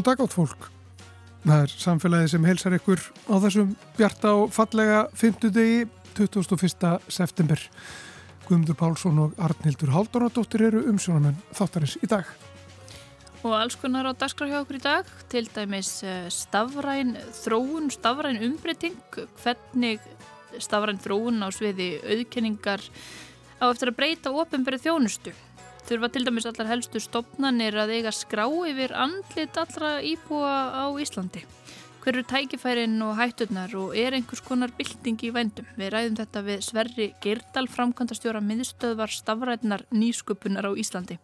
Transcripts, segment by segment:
Góð dag átt fólk. Það er samfélagið sem helsar ykkur á þessum bjarta og fallega 50 degi 21. september. Guðmundur Pálsson og Arnildur Haldunadóttir eru umsjónamenn þáttarins í dag. Og alls konar á dagskraf hjá okkur í dag, til dæmis eh, stafræn þróun, stafræn umbreyting, hvernig stafræn þróun á sviði auðkenningar á eftir að breyta ofinberið þjónustu. Þurfa til dæmis allar helstu stopnanir að eiga skrá yfir andlit allra íbúa á Íslandi. Hver eru tækifærin og hætturnar og er einhvers konar bylting í vendum? Við ræðum þetta við Sverri Geirdal, framkvæmdastjóra miðstöðvar stafrætnar nýsköpunar á Íslandi.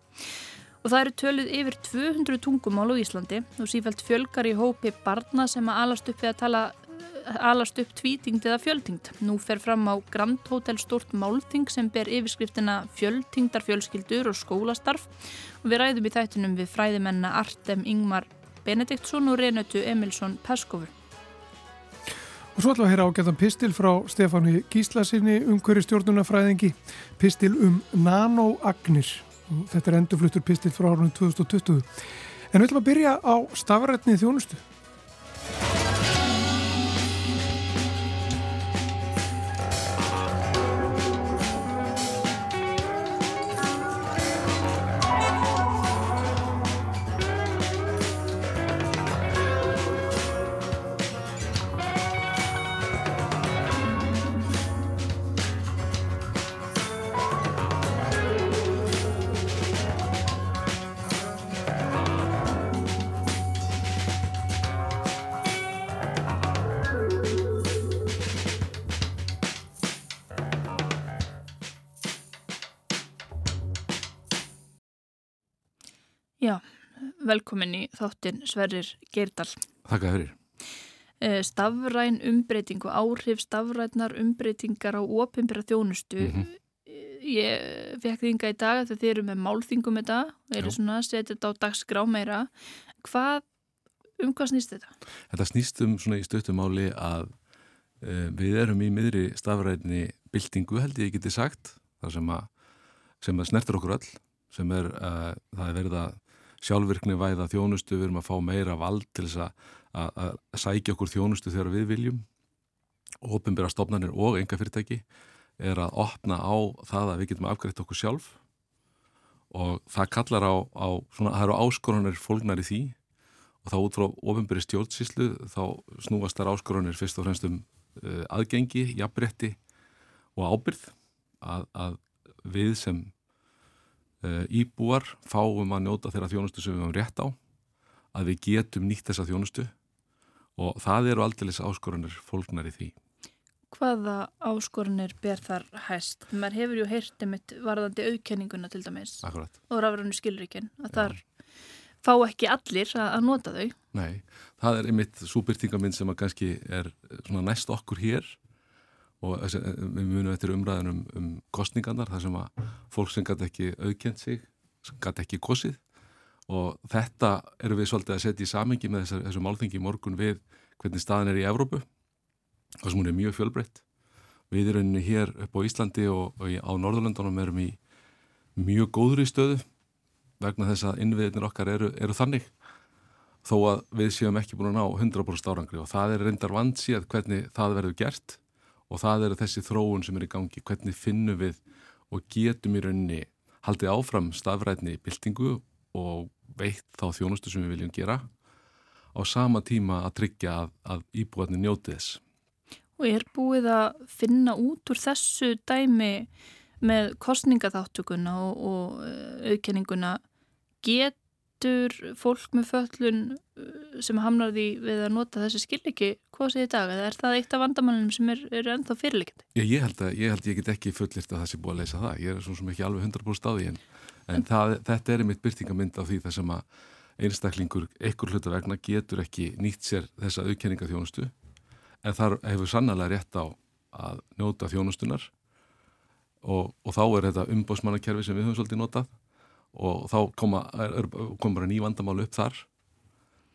Og það eru töluð yfir 200 tungumál á Íslandi og sífælt fjölgar í hópi barna sem að alast upp við að tala alast upp tvítingd eða fjöldtingd. Nú fer fram á Grand Hotel stort málting sem ber yfirskriftina fjöldtingdar fjölskyldur og skólastarf og við ræðum í þættinum við fræðimenna Artem Ingmar Benediktsson og Renötu Emilsson Peskovu. Og svo ætlum við að heyra ágæðan pistil frá Stefáni Gíslasinni umhverju stjórnunafræðingi, pistil um nanoagnir. Þetta er endurfluttur pistil frá árunum 2020. En við ætlum að byrja á stafrætni þjónustu. Velkomin í þáttin Sverrir Geirdal. Þakka fyrir. Eh, Stafræn umbreyting og áhrif stafrænar umbreytingar á opimbera þjónustu. Mm -hmm. Ég fekk þinga í dag að þið eru með málþingum þetta, eru svona að setja þetta á dagsgrá meira. Hvað, um hvað snýst þetta? Þetta snýst um svona í stöttumáli að uh, við erum í miðri stafræni byltingu held ég geti sagt, þar sem að, sem að snertur okkur öll, sem er, uh, það er verið að sjálfvirkni væða þjónustu, við erum að fá meira vald til þess að, sækja okkur þjónustu þegar við viljum. Ofinbæra stofnanir og enga fyrirtæki er að opna á það að við getum afgreitt okkur sjálf. Og það kallar á, á svona, það eru áskorunir fólknar í því. Og þá út frá ofinbæri stjórnsíslu þá snúast þar áskorunir fyrst og fremst um uh, aðgengi, jafnbretti og ábyrð að, að við sem íbúar fáum að njóta þeirra þjónustu sem við höfum rétt á að við getum nýtt þessa þjónustu og það eru aldrei áskorunir fólknar í því hvaða áskorunir ber þar hæst? Mér hefur ju heyrtið mitt varðandi aukenninguna til dæmis Akkurat. og rafrannu skilríkinn að Já. þar fá ekki allir að nota þau. Nei, það er einmitt súbyrtingamind sem að kannski er næst okkur hér og við munum eftir umræðinum um, um kostningarnar þar sem að fólk sem gæti ekki aukent sig, sem gæti ekki kosið. Og þetta eru við svolítið að setja í samengi með þessu, þessu málþengi morgun við hvernig staðin er í Evrópu. Og sem hún er mjög fjölbreytt. Við erum hér upp á Íslandi og, og á Norðurlandunum erum í mjög góðri stöðu vegna þess að innviðinir okkar eru, eru þannig. Þó að við séum ekki búin að ná 100% árangri og það er reyndar vandsíð hvernig það verður gert og það eru þessi þróun sem er í gangi, hvernig finnum við og getum í rauninni haldið áfram stafrætni byltingu og veitt þá þjónustu sem við viljum gera á sama tíma að tryggja að, að íbúarnir njóti þess. Og er búið að finna út úr þessu dæmi með kostningaþáttökuna og, og eh, aukenninguna getur fólk með föllun eh, sem hamnar því við að nota þessi skilriki sé í dag eða er það eitt af vandamannum sem er, er ennþá fyrirlikandi? Ég, ég held að ég, ég get ekki fullirt að það sé búið að leysa það, ég er svona sem ekki alveg 100% á því en, en það, þetta er einmitt byrtingamind af því það sem að einstaklingur ekkur hluta vegna getur ekki nýtt sér þessa aukenningaþjónustu en þar hefur sannlega rétt á að njóta þjónustunar og, og þá er þetta umbósmannakerfi sem við höfum svolítið notað og þá koma, er, kom bara ný vandamál upp þar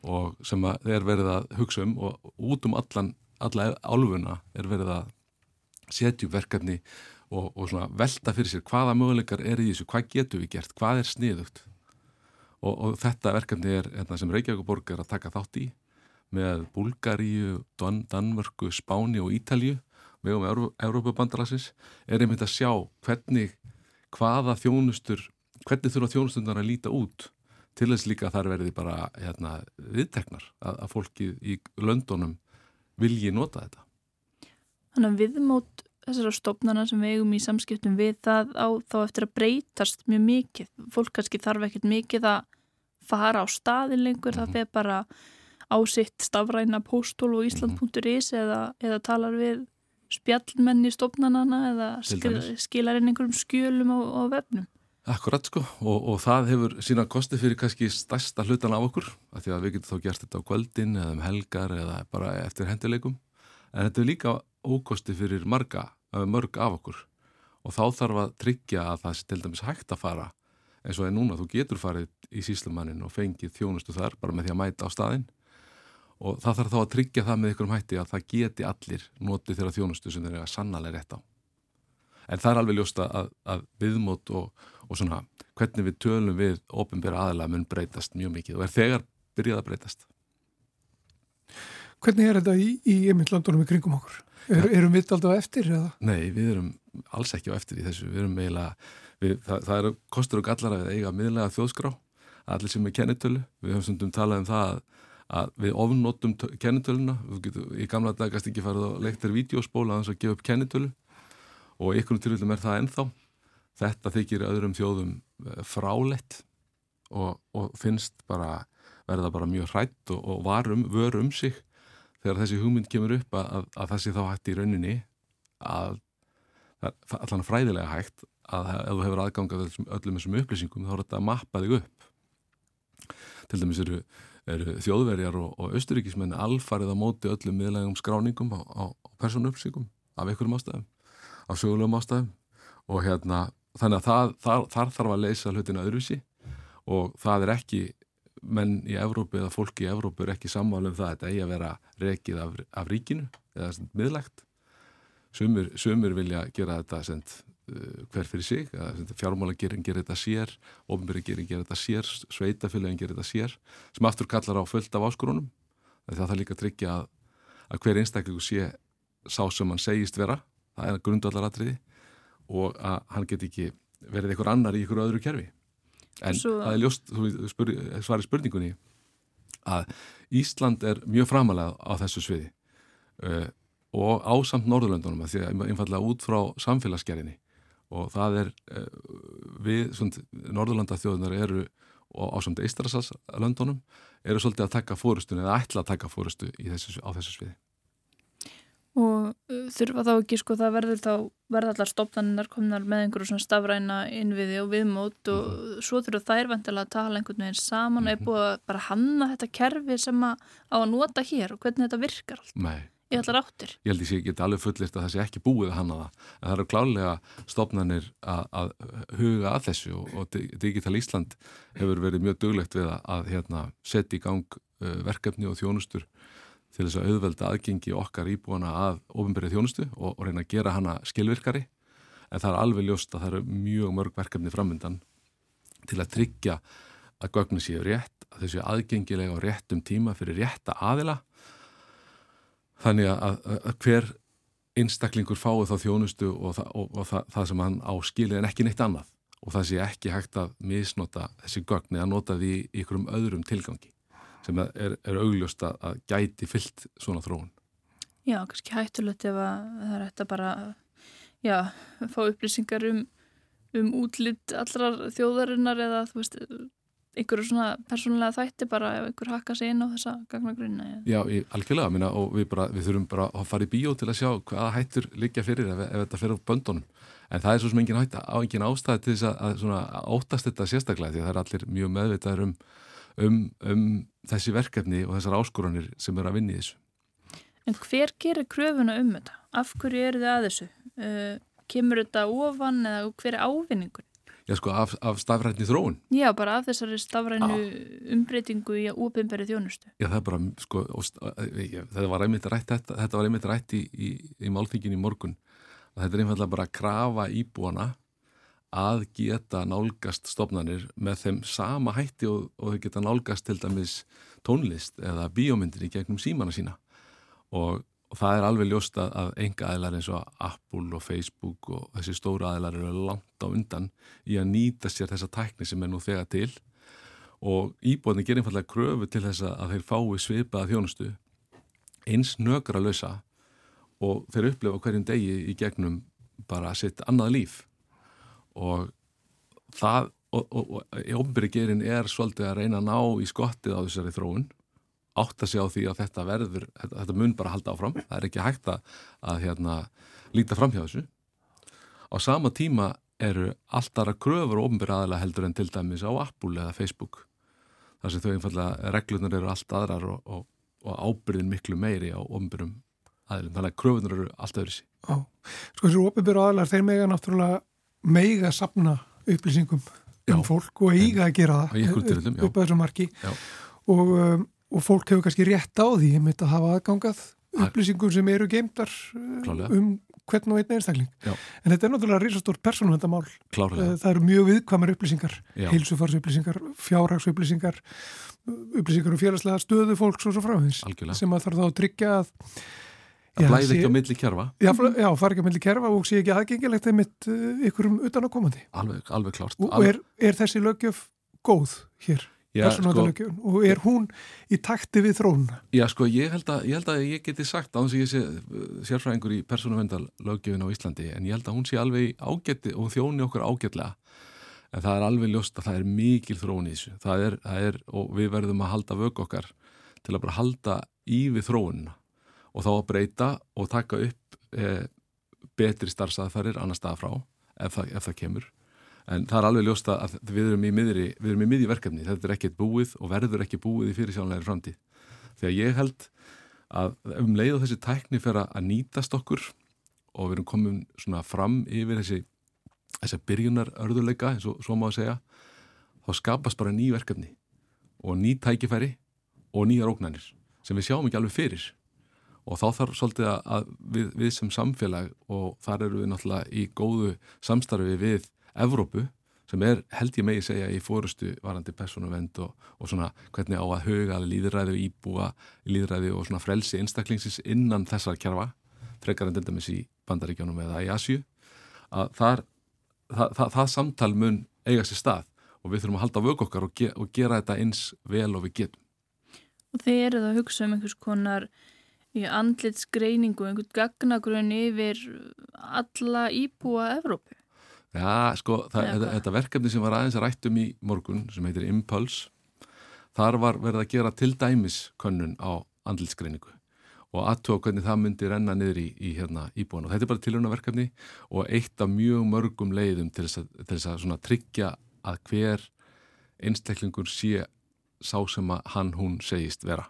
og sem er verið að hugsa um og út um allan, alla álfuna er verið að setja upp verkefni og, og velta fyrir sér hvaða möguleikar er í þessu, hvað getur við gert, hvað er sniðugt? Og, og þetta verkefni er hérna, sem Reykjavíkuborg er að taka þátt í með Bulgaríu, Dan Danmörku, Spáni og Ítalju með um Európa-bandalagsins er einmitt að sjá hvernig hvaða þjónustur hvernig þurfa þjónustundar að líta út til þess líka þar verði bara hérna, viðteknar að, að fólki í löndunum vilji nota þetta Þannig að viðmót þessara stofnana sem við eigum í samskiptum við það á þá eftir að breytast mjög mikið. Fólk kannski þarf ekkert mikið að fara á staðin lengur, mm -hmm. það mhm. fer bara á sitt stafræna postól og ísland.is eða, eða talar við spjallmenni stofnanana eða skilar inn einhverjum skjölum á, á vefnum. Akkurat sko og, og það hefur sína kosti fyrir kannski stærsta hlutan af okkur af því að við getum þá gert þetta á kvöldin eða um helgar eða bara eftir hendileikum en þetta er líka ókosti fyrir marga, mörg af okkur. Og þá þarf að tryggja að það sé til dæmis hægt að fara eins og er núna, þú getur farið í síslumannin og fengið þjónustu þar bara með því að mæta á staðin og það þarf þá að tryggja það með ykkurum hætti að það geti allir notið þeirra þjónustu sem þeir eru að sannlega rétt á. En það er alveg ljósta að, að viðmót og, og svona hvernig við tölum við ofinbæra aðalega mun breytast mjög mikið og er þegar byrjað að breytast. Hvernig er þetta í, í einmyndlandunum í kringum okkur? Er, erum við alltaf eftir? Eða? Nei, við erum alls ekki á eftir í þessu. Við erum eiginlega, við, það, það eru kostur og gallar að eiga miðlega þjóðskrá, allir sem er kennitölu. Við höfum stundum talað um það að, við ofnóttum kennitöluna. Í gamla dagast ekki farið á leiktir vídeospóla að þess að gefa upp kennitölu og ykkurum tilvægum er það ennþá. Þetta þykir öðrum þjóðum eh, frálett og, og finnst bara verða bara mjög hrætt og, og varum, vör um sig þegar þessi hugmynd kemur upp að, að, að sé þá hægt í rauninni að allan fræðilega hægt að ef þú hefur aðgangað öllum þessum upplýsingum þá er þetta að mappa þig upp. Til dæmis eru, eru þjóðverjar og, og austuríkismenni alfarið á móti öllum miðlægum skráningum á, á, á persónu upplýsingum af einhverjum ástæðum af sögulegum ástæðum og hérna þannig að það, þar, þar þarf að leysa hlutin öðruvísi og það er ekki menn í Evrópu eða fólki í Evrópu er ekki sammálum það að þetta eigi að vera rekið af, af ríkinu eða miðlægt. Sumur, sumur vilja gera þetta send, uh, hver fyrir sig fjármálagerinn gerir þetta sér ofnbyrjagerinn gerir þetta sér sveitafélagin gerir þetta sér sem aftur kallar á fullt af áskorunum. Það þarf líka að tryggja að, að hver einstaklingu sé sá sem hann segist vera það er grundvallaratriði og að hann get ekki verið einhver annar í einhverju öðru kerfi. En Svo... það er ljóst, þú spyr, svarir spurningunni, að Ísland er mjög framalega á þessu sviði uh, og ásamt Norðurlöndunum að því að einfallega út frá samfélagsgerðinni. Og það er uh, við, svona, Norðurlandathjóðunar eru og ásamt Eistrasas-löndunum eru svolítið að taka fórustun eða ætla að taka fórustu þessu, á þessu sviði og uh, þurfa þá ekki sko það verður þá verða allar stopnaninnar komnar með einhverju svona stafræna innviði og viðmót og mm -hmm. svo þurfa þær vantilega að tala einhvern veginn saman og mm -hmm. er búið að bara hanna þetta kerfi sem að á að nota hér og hvernig þetta virkar allt Nei. í allar áttir. Ég held að ég geti alveg fullist að það sé ekki búið að hanna það en það eru klálega stopnanir að, að huga að þessu og, og Digital Ísland hefur verið mjög duglegt við að, að hérna, setja í gang uh, verkefni og þjónustur til þess að auðvelda aðgengi okkar íbúana að ofinberið þjónustu og, og reyna að gera hana skilvirkari. En það er alveg ljóst að það eru mjög mörg verkefni framöndan til að tryggja að gögnin séu rétt, að þessu aðgengilega og réttum tíma fyrir rétta aðila. Þannig að, að, hver einstaklingur fái þá þjónustu og, það, og, og það, það sem hann á skilið en ekki neitt annað. Og það sé ekki hægt að misnota þessi gögni að nota því í ykkurum öðrum tilgangi sem er, er augljóst að gæti fyllt svona þróun. Já, kannski hættulegt ef að það er hægt að bara já, fá upplýsingar um, um útlitt allrar þjóðarinnar eða þú veist, einhverju svona persónulega þætti bara ef einhver hakka sér inn á þessa gagnagrunna. Já, ég, algjörlega, minna, og við, bara, við þurfum bara að fara í bíó til að sjá hvaða hættur liggja fyrir ef, ef þetta fyrir á böndunum. En það er svo sem engin, engin ástæði til þess að, að óttast þetta sérstaklega því að það er allir mjög meðvitaður um um, um þessi verkefni og þessar áskoranir sem eru að vinni í þessu. En hver gerir kröfuna um þetta? Af hverju eru þið að þessu? Uh, kemur þetta ofan eða hver er ávinningun? Já sko, af, af stafrætni þróun. Já, bara af þessari stafrænu umbreytingu í óbyrnbæri þjónustu. Já, það er bara, sko, þetta var einmitt rætt, þetta, þetta var einmitt rætt í, í, í málþingin í morgun. Þetta er einfallega bara að krafa íbúana að geta nálgast stopnarnir með þeim sama hætti og, og þau geta nálgast til dæmis tónlist eða bíómyndir í gegnum símana sína. Og, og það er alveg ljóst að, enga aðlar eins og Apple og Facebook og þessi stóra aðlar eru langt á undan í að nýta sér þessa tækni sem er nú þegar til. Og íbúðinni gerir einfallega kröfu til þess að þeir fái svipaða þjónustu eins nökra lausa og þeir upplefa hverjum degi í gegnum bara sitt annað líf og það og, og, og ofnbyrgirin er svolítið að reyna að ná í skottið á þessari þróun átt að segja á því að þetta verður þetta, þetta mun bara halda áfram. Það er ekki hægt að, að hérna, líta fram hjá þessu. Á sama tíma eru alltaf að kröfur ofnbyrjaðala heldur en til dæmis á Apple eða Facebook þar sem þau einfallega reglunar eru allt aðrar og, og, ábyrðin miklu meiri á ofnbyrjum aðlum þannig að kröfunar eru allt öðru sí Sko þessu ofnbyrju aðlar þeir mega náttúrulega meiga sapna upplýsingum um já, fólk og eiga að gera það upp að þessu marki og, um, og fólk hefur kannski rétt á því að hafa aðgangað upplýsingum sem eru geimtar uh, Klálega. um hvern og einn einstakling. Já. En þetta er náttúrulega risastór persónuvendamál. Klárlega. Uh, það eru mjög viðkvamar upplýsingar, heilsufarsupplýsingar, fjárhagsupplýsingar, upplýsingar um félagslega stöðu fólks og svo fráhins. Algjörlega. Sem að þarf þá að tryggja að Það blæði ekki á milli kerfa. Já, já fari ekki á milli kerfa og sé ekki aðgengilegt einmitt uh, ykkurum utan að komandi Alveg, alveg klárt. Og er, er þessi lögjöf góð hér? Já, sko, og er hún í takti við þrónuna? Já, sko, ég held að ég, held að ég geti sagt á þess að ég sé uh, sérfræðingur í persónuvendal lögjöfin á Íslandi en ég held að hún sé alveg ágætti og þjóni okkur ágætlega. En það er alveg ljóst að það er mikil þróun í þessu. Það er, það er, og við verðum að halda vöku okkar til að bara halda í við þróununa og þá að breyta og taka upp e, betri starfsaðfærir annar stað frá ef það, ef það kemur. En það er alveg ljósta að við erum í miðri við erum í miðji verkefni, þetta er ekkert búið og verður ekki búið í fyrirsjónlegri framtíð. Þegar ég held að um leið og þessi tækni fer að nýtast okkur og við erum komin svona fram yfir þessi þessi byrjunar örðuleika eins og svo má að segja þá skapast bara ný verkefni og ný tækifæri og nýjar ógnanir sem við sjáum ekki alveg fyrir og þá þarf svolítið að við, við sem samfélag og þar eru við náttúrulega í góðu samstarfi við Evrópu sem er held ég megi segja í fórustu varandi personuvend og, og svona hvernig á að huga líðræði og íbúa líðræði og svona frelsi einstaklingsins innan þessar kjærfa frekar en dæmis í bandaríkjónum eða í Asju að þar, það, það, það samtal mun eiga sér stað og við þurfum að halda vöku okkar og, ge, og gera þetta eins vel og við getum. Og þeir eru það að hugsa um einhvers konar í andlitsgreiningu, einhvern gagnagrunn yfir alla íbúa Evrópu? Já, sko, það, þetta, verkefni sem var aðeins rættum í morgun, sem heitir Impulse, þar var verið að gera til dæmis könnun á andlitsgreiningu og aðtók hvernig það myndi renna niður í, í hérna, íbúan og þetta er bara tilhörnaverkefni og eitt af mjög mörgum leiðum til þess að, til þess að tryggja að hver einstaklingur sé sá sem að hann hún segist vera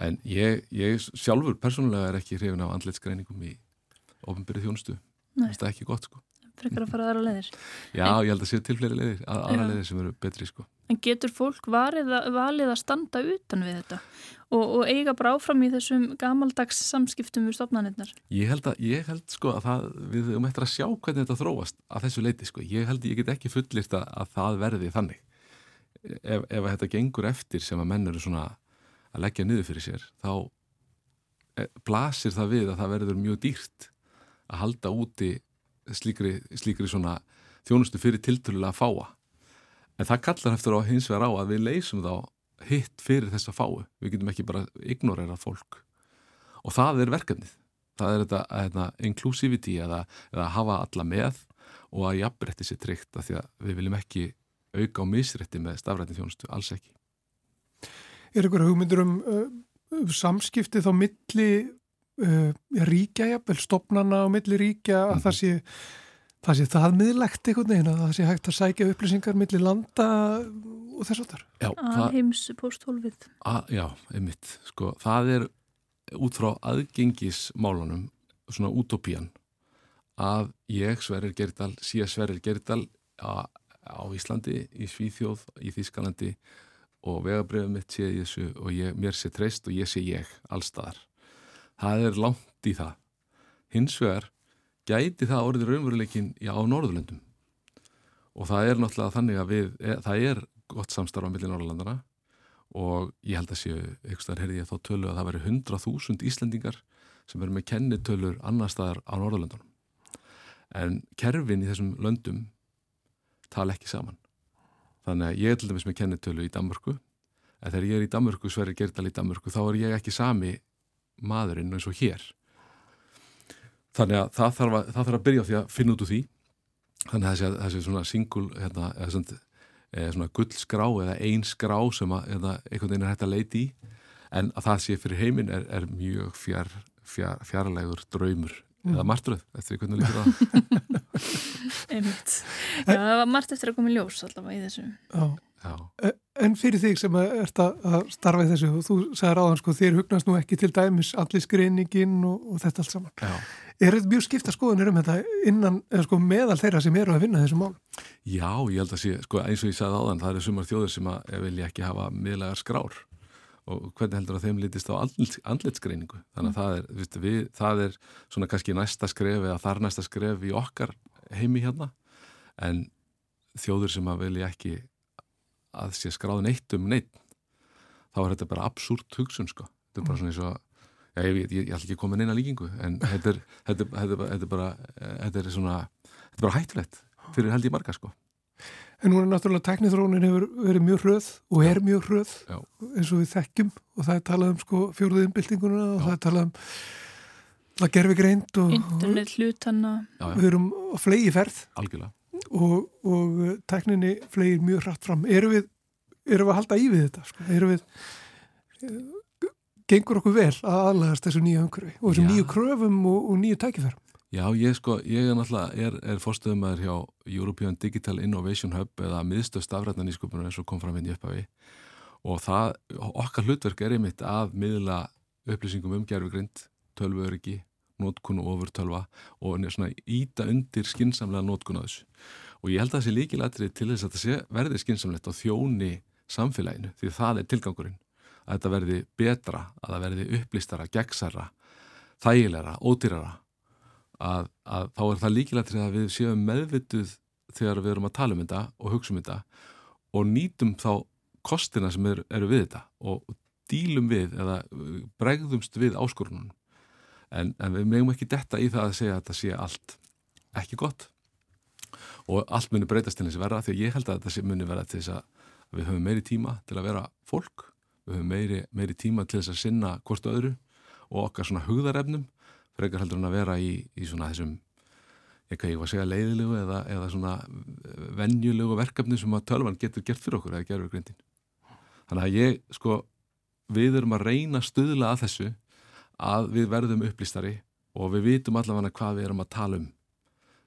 en ég, ég sjálfur persónulega er ekki hrifin af andleitsgreiningum í ofinbyrði þjónustu. Það er ekki gott sko. Frekar að fara aðra leiðir. Já, en, ég held að sé til fleiri leiðir, að, aðra leiðir sem eru betri sko. En getur fólk valið að standa utan við þetta? Og, og eiga bara áfram í þessum gamaldags samskiptum við stopnarnirnar? Ég held að, ég held sko að það, við höfum eftir að sjá hvernig þetta þróast að þessu leiti sko, ég held ég get ekki fullist að, að það verði þannig. Ef, ef þetta gengur eftir sem að menn eru svona að leggja niður fyrir sér þá eh, blasir það við að það verður mjög dýrt að halda úti slíkri, slíkri svona þjónustu fyrir tiltölulega að fáa. En það kallar eftir á hins vegar á að við leysum þá hitt fyrir þess að fáu. Við getum ekki bara ignorera fólk. Og það er verkefnið. Það er þetta, þetta inclusivity eða, eða hafa alla með og að jafnbretti sér tryggt að því að við viljum ekki auka á misrætti með stafrættin þjónustu, alls ekki Er ykkur hugmyndur um uh, samskipti þá milli uh, ríkja jafnvel, stopnana á milli ríkja að það sé það sé það miðlegt einhvern veginn að það sé hægt að sækja upplýsingar milli landa og þess að þar að heims posthólfið Já, einmitt, sko, það er út frá aðgengismálunum svona útópían að ég Sverrir Gerdal sé Sverrir Gerdal á, á Íslandi, í Svíþjóð, í Þískalandi og vegabriðum mitt sé þessu og ég, mér sé treyst og ég sé ég allstaðar. Það er langt í það. Hins vegar gæti það orðið raunveruleikin á Norðurlöndum og það er náttúrulega þannig að við, e, það er gott samstarf á milli Norrlandana og ég held að séu, ykkur staðar heyrði ég þá tölu að það veri 100.000 Íslendingar sem eru með kennitölur annar staðar á Norrlandunum en kerfin í þessum löndum tala ekki saman þannig að ég er til dæmis með kennitölu í Danmörku. En þegar ég er í Danmörku, Sverri Gerdal í Danmörku þá er ég ekki sami maðurinn eins og hér. Þannig að það þarf að, það þarf að byrja á því að finna út úr því. Þannig að þessi, þessi svona singul hérna, eða svona, svona gullskrá eða einn skrá sem að, eða, einhvern veginn er hægt að leiti í. En að það sé fyrir heiminn er, er mjög fjár, fjár, fjarlægur draumur. Eða martröð eftir hvernig líka það Einmitt Já, það var margt eftir að koma í ljós allavega í þessu Já Já. E, en fyrir þig sem ert að starfa í þessu og þú sagði ráðan sko þér hugnast nú ekki til dæmis allir skreiningin og, og þetta allt saman. Já. Er þetta mjög skipta skoðunir um þetta innan, eða sko meðal þeirra sem eru að vinna þessu mál? Já, ég held að sé, sko eins og ég sagði áðan, það eru sumar þjóður sem að vilja ekki hafa miðlegar skrár og hvernig heldur að þeim litist á andlitsgreiningu. Þannig að það er, við, það er svona kannski næsta skref eða þar næsta skref í okkar heimi hérna en þjóður sem að vilja ekki að sé skráðin eitt um neitt þá er þetta bara absúrt hugsun sko. þetta er bara svona eins og já, ég, ég, ég ætla ekki að koma að líkingu en þetta er, þetta, þetta, þetta er bara þetta er svona, þetta er bara hættulegt fyrir held ég marga sko En nú er náttúrulega teknithrónin hefur verið mjög hröð og er mjög hröð já. eins og við þekkjum og það er talað um sko fjóruðið innbyltinguna og já. það er talað um það gerfi greint og internet hlutanna við erum á flegi ferð algjörlega og, og tekninni flegir mjög hratt fram. Erum við, erum við að halda í við þetta? Sko? Erum við, uh, gengur okkur vel að aðlæðast þessu nýja umhverfi og þessu nýju kröfum og, og nýju tækifærum? Já, ég sko, ég er náttúrulega, er, er fórstöðumæður hjá European Digital Innovation Hub eða miðstöð stafrætnan í skupunum eins og kom fram inn í upphafi og það, okkar hlutverk er einmitt að miðla upplýsingum um gerfugrind, tölvöryggi nótkun og ofurtölva og svona íta undir skinsamlega nótkun á þessu. Og ég held að það sé líkilættrið til þess að það verði skinsamlegt á þjóni samfélaginu því það er tilgangurinn. Að þetta verði betra, að það verði upplýstara, gegnsara, þægilegra, ódýrara. Að, að þá er það líkilættrið að við séum meðvituð þegar við erum að tala um þetta og hugsa um þetta og nýtum þá kostina sem eru, eru við þetta og dílum við eða bregðumst við áskorunum. En, en við meðum ekki detta í það að segja að þetta sé allt ekki gott. Og allt muni breytast til þess að vera því að ég held að þetta muni vera til þess að við höfum meiri tíma til að vera fólk. Við höfum meiri, meiri tíma til þess að sinna hvort öðru og okkar svona hugðarefnum frekar heldur en að vera í, í svona þessum eitthvað ég var að segja leiðilegu eða, eða svona vennjulegu verkefni sem að tölvan getur gert fyrir okkur eða gerur grindin þannig að ég sko við erum að reyna stuðla að þessu að við verðum upplýstari og við vitum allavega hvað við erum að tala um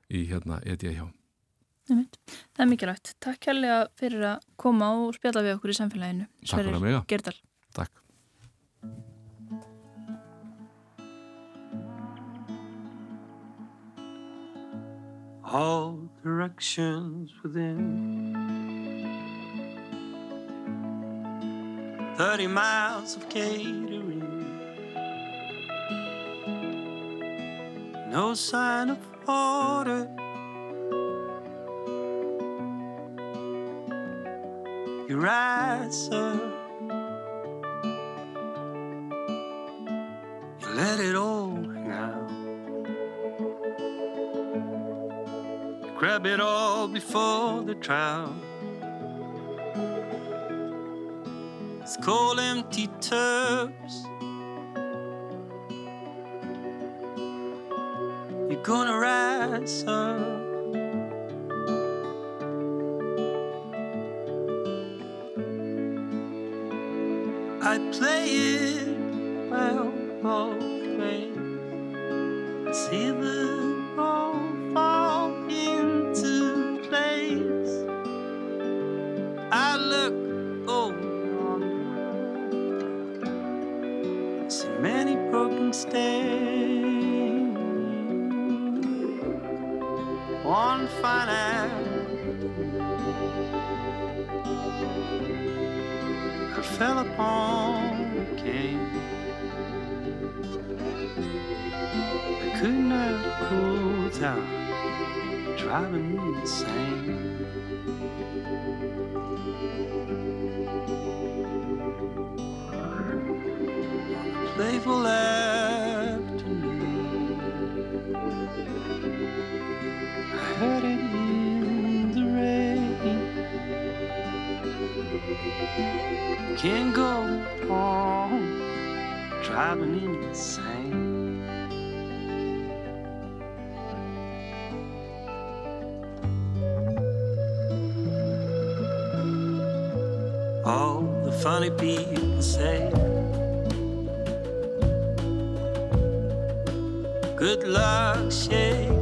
í hérna EDA hjá. Það er mikilvægt. Takk kærlega fyrir að koma og spjalla við okkur í samfélaginu. Takk fyrir mig. Gerdal. Takk. All directions within 30 miles of catering no sign of order. You're right, sir. You let it all grab it all before the trial. It's cold, empty tubs. You're gonna rise up. I play it many broken stairs. one fine I fell upon the king. I could not cool down, driving insane. Playful afternoon. I heard it in the rain. Can't go on driving insane. All the funny people say good luck shaking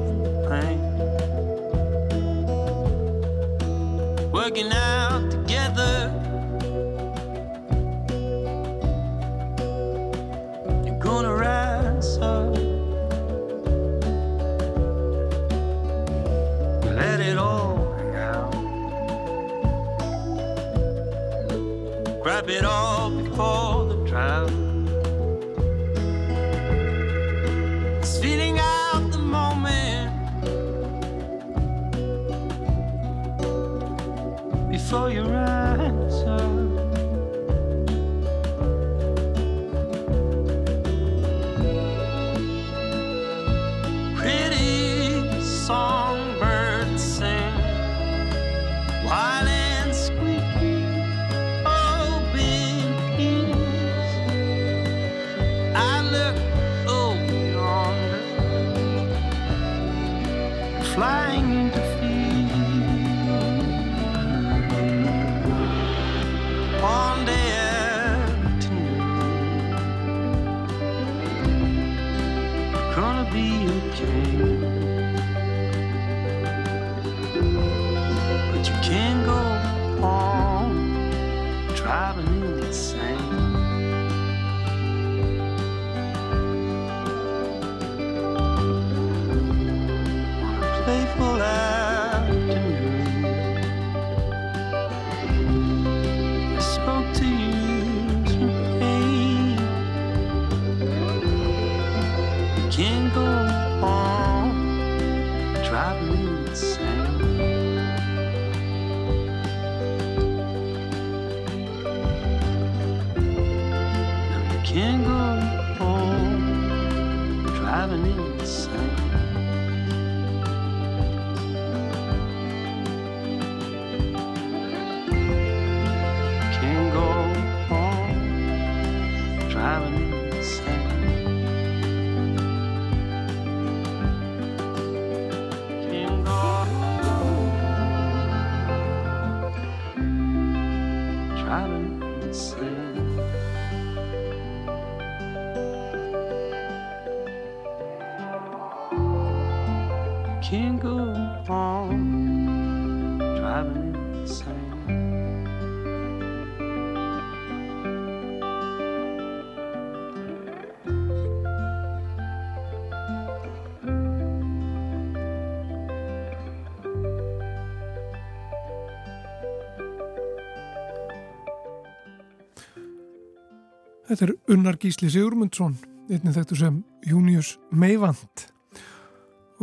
Þetta er Unnar Gísli Sigurmundsson, einnig þekktu sem Június Meivand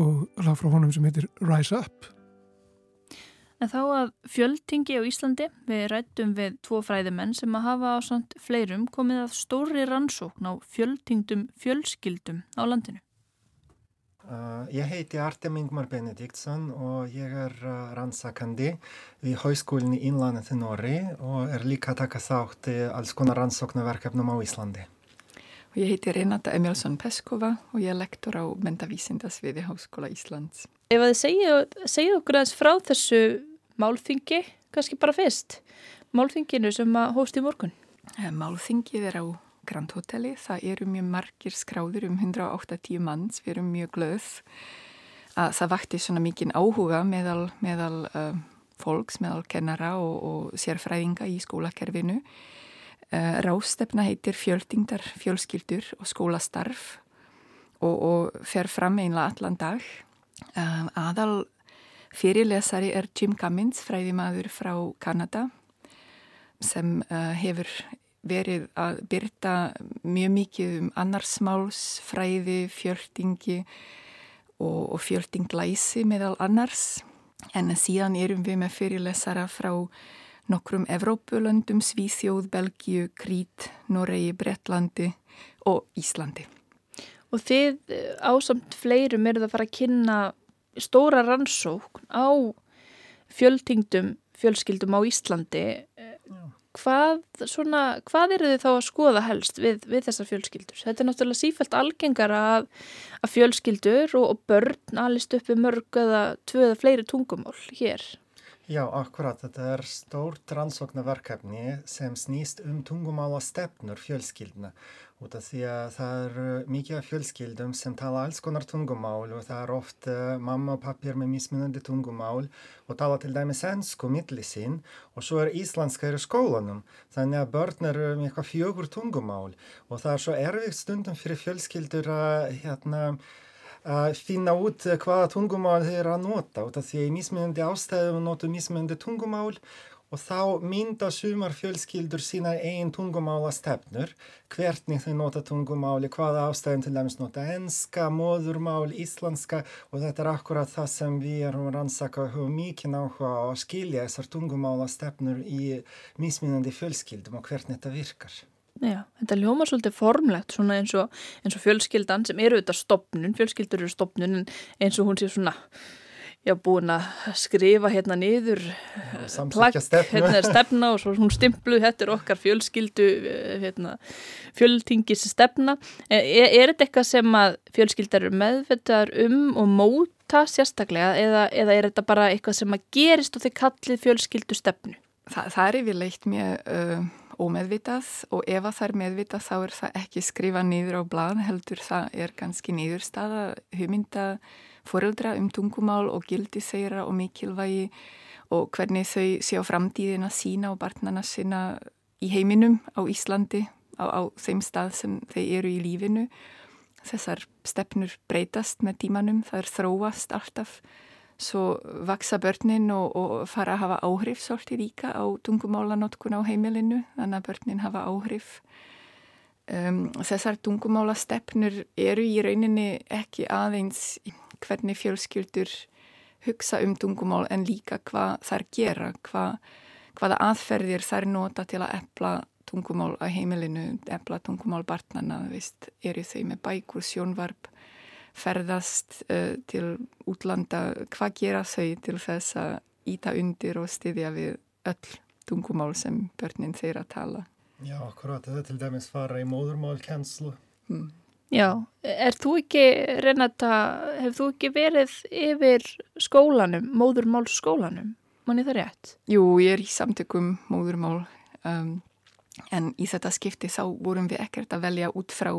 og lag frá honum sem heitir Rise Up. En þá að fjöldtingi á Íslandi við rættum við tvo fræðimenn sem að hafa á samt fleirum komið að stóri rannsókn á fjöldtingdum fjölskyldum á landinu. Uh, ég heiti Artem Ingmar Benediktsson og ég er uh, rannsakandi við Háskólinni Innlandet í Norri og er líka að taka þátt í alls konar rannsóknarverkefnum á Íslandi. Og ég heiti Renata Emilsson Peskova og ég er lektor á mentavísindasviði Háskóla Íslands. Ef að þið segja, segja okkur aðeins frá þessu málþingi, kannski bara fyrst, málþinginu sem að hóst í morgun. Eh, Málþingið er á Grand Hoteli, það eru mjög margir skráður um 180 manns, við erum mjög glöð að það vakti svona mikinn áhuga meðal, meðal uh, fólks, meðal kennara og, og sérfræðinga í skólakerfinu. Uh, Rástefna heitir fjöldingdar fjölskyldur og skólastarf og, og fer fram einlega allan dag. Uh, aðal fyrirlesari er Jim Cummins, fræðimaður frá Kanada sem uh, hefur verið að byrta mjög mikið um annarsmáls, fræði, fjöldingi og, og fjöldinglæsi meðal annars En síðan erum við með fyrirlesara frá nokkrum Evrópulöndum, Svíþjóð, Belgíu, Krít, Noregi, Brettlandi og Íslandi. Og þið eh, ásamt fleirum eru það að fara að kynna stóra rannsókn á fjöldtingdum fjölskyldum á Íslandi. Hvað, svona, hvað eru þið þá að skoða helst við, við þessar fjölskyldur? Þetta er náttúrulega sífælt algengara að, að fjölskyldur og, og börn alist uppi mörg eða tvöða fleiri tungumál hér. Já, akkurat. Þetta er stórt rannsóknarverkefni sem snýst um tungumála stefnur fjölskylduna. Út af því að það er mikið af fjölskyldum sem tala alls konar tungumál og það er oft uh, mamma og pappir með mismunandi tungumál og tala til dæmis ennsku milli sín og svo er íslenska í skólanum. Þannig að börn eru með eitthvað fjögur tungumál og það er svo erfitt stundum fyrir fjölskyldur að hérna að finna út hvaða tungumál þeir að nota út af því að í mismunandi ástæðum notu mismunandi tungumál og þá mynda sumar fjölskyldur sína einn tungumála stefnur hvernig þau nota tungumáli, hvaða ástæðum til dæmis nota enska, móðurmál, íslenska og þetta er akkurat það sem við erum rannsaka og mikið náhuga á að skilja þessar tungumála stefnur í mismunandi fjölskyldum og hvernig þetta virkar. Já, þetta ljóma svolítið formlegt svona eins og, eins og fjölskyldan sem eru þetta stopnun, fjölskyldur eru stopnun eins og hún sé svona já, búin að skrifa hérna niður plagg, hérna er stefna og svo hún stimpluð, þetta er okkar fjölskyldu eh, hérna, fjöltingis stefna. Er, er þetta eitthvað sem að fjölskyldar eru meðvitaðar um og móta sérstaklega eða, eða er þetta bara eitthvað sem að gerist og þeir kallið fjölskyldu stefnu? Þa, það er yfirleitt mjög uh, ómeðvitað og ef að það er meðvitað þá er það ekki skrifa nýður á blad heldur það er ganski nýðurstaða hugmynda foreldra um tungumál og gildi þeirra og mikilvægi og hvernig þau sé á framtíðina sína og barnana sína í heiminum á Íslandi á, á þeim stað sem þeir eru í lífinu. Þessar stefnur breytast með tímanum, það er þróast alltaf svo vaksa börnin og, og fara að hafa áhrif svolítið líka á tungumálanótkun á heimilinu þannig að börnin hafa áhrif. Um, þessar tungumála stefnur eru í rauninni ekki aðeins hvernig fjölskyldur hugsa um tungumál en líka hvað þær gera hvað, hvaða aðferðir þær nota til að epla tungumál á heimilinu, epla tungumál barnana, veist, eru þau með bækur, sjónvarp ferðast uh, til útlanda, hvað gera þau til þess að íta undir og styðja við öll tungumál sem börnin þeirra tala. Já, akkurat, þetta til dæmis fara í móðurmálkenslu. Hmm. Já, er þú ekki, Renata, hefur þú ekki verið yfir skólanum, móðurmálskólanum? Manni það rétt? Jú, ég er í samtökum móðurmál um, en í þetta skipti þá vorum við ekkert að velja út frá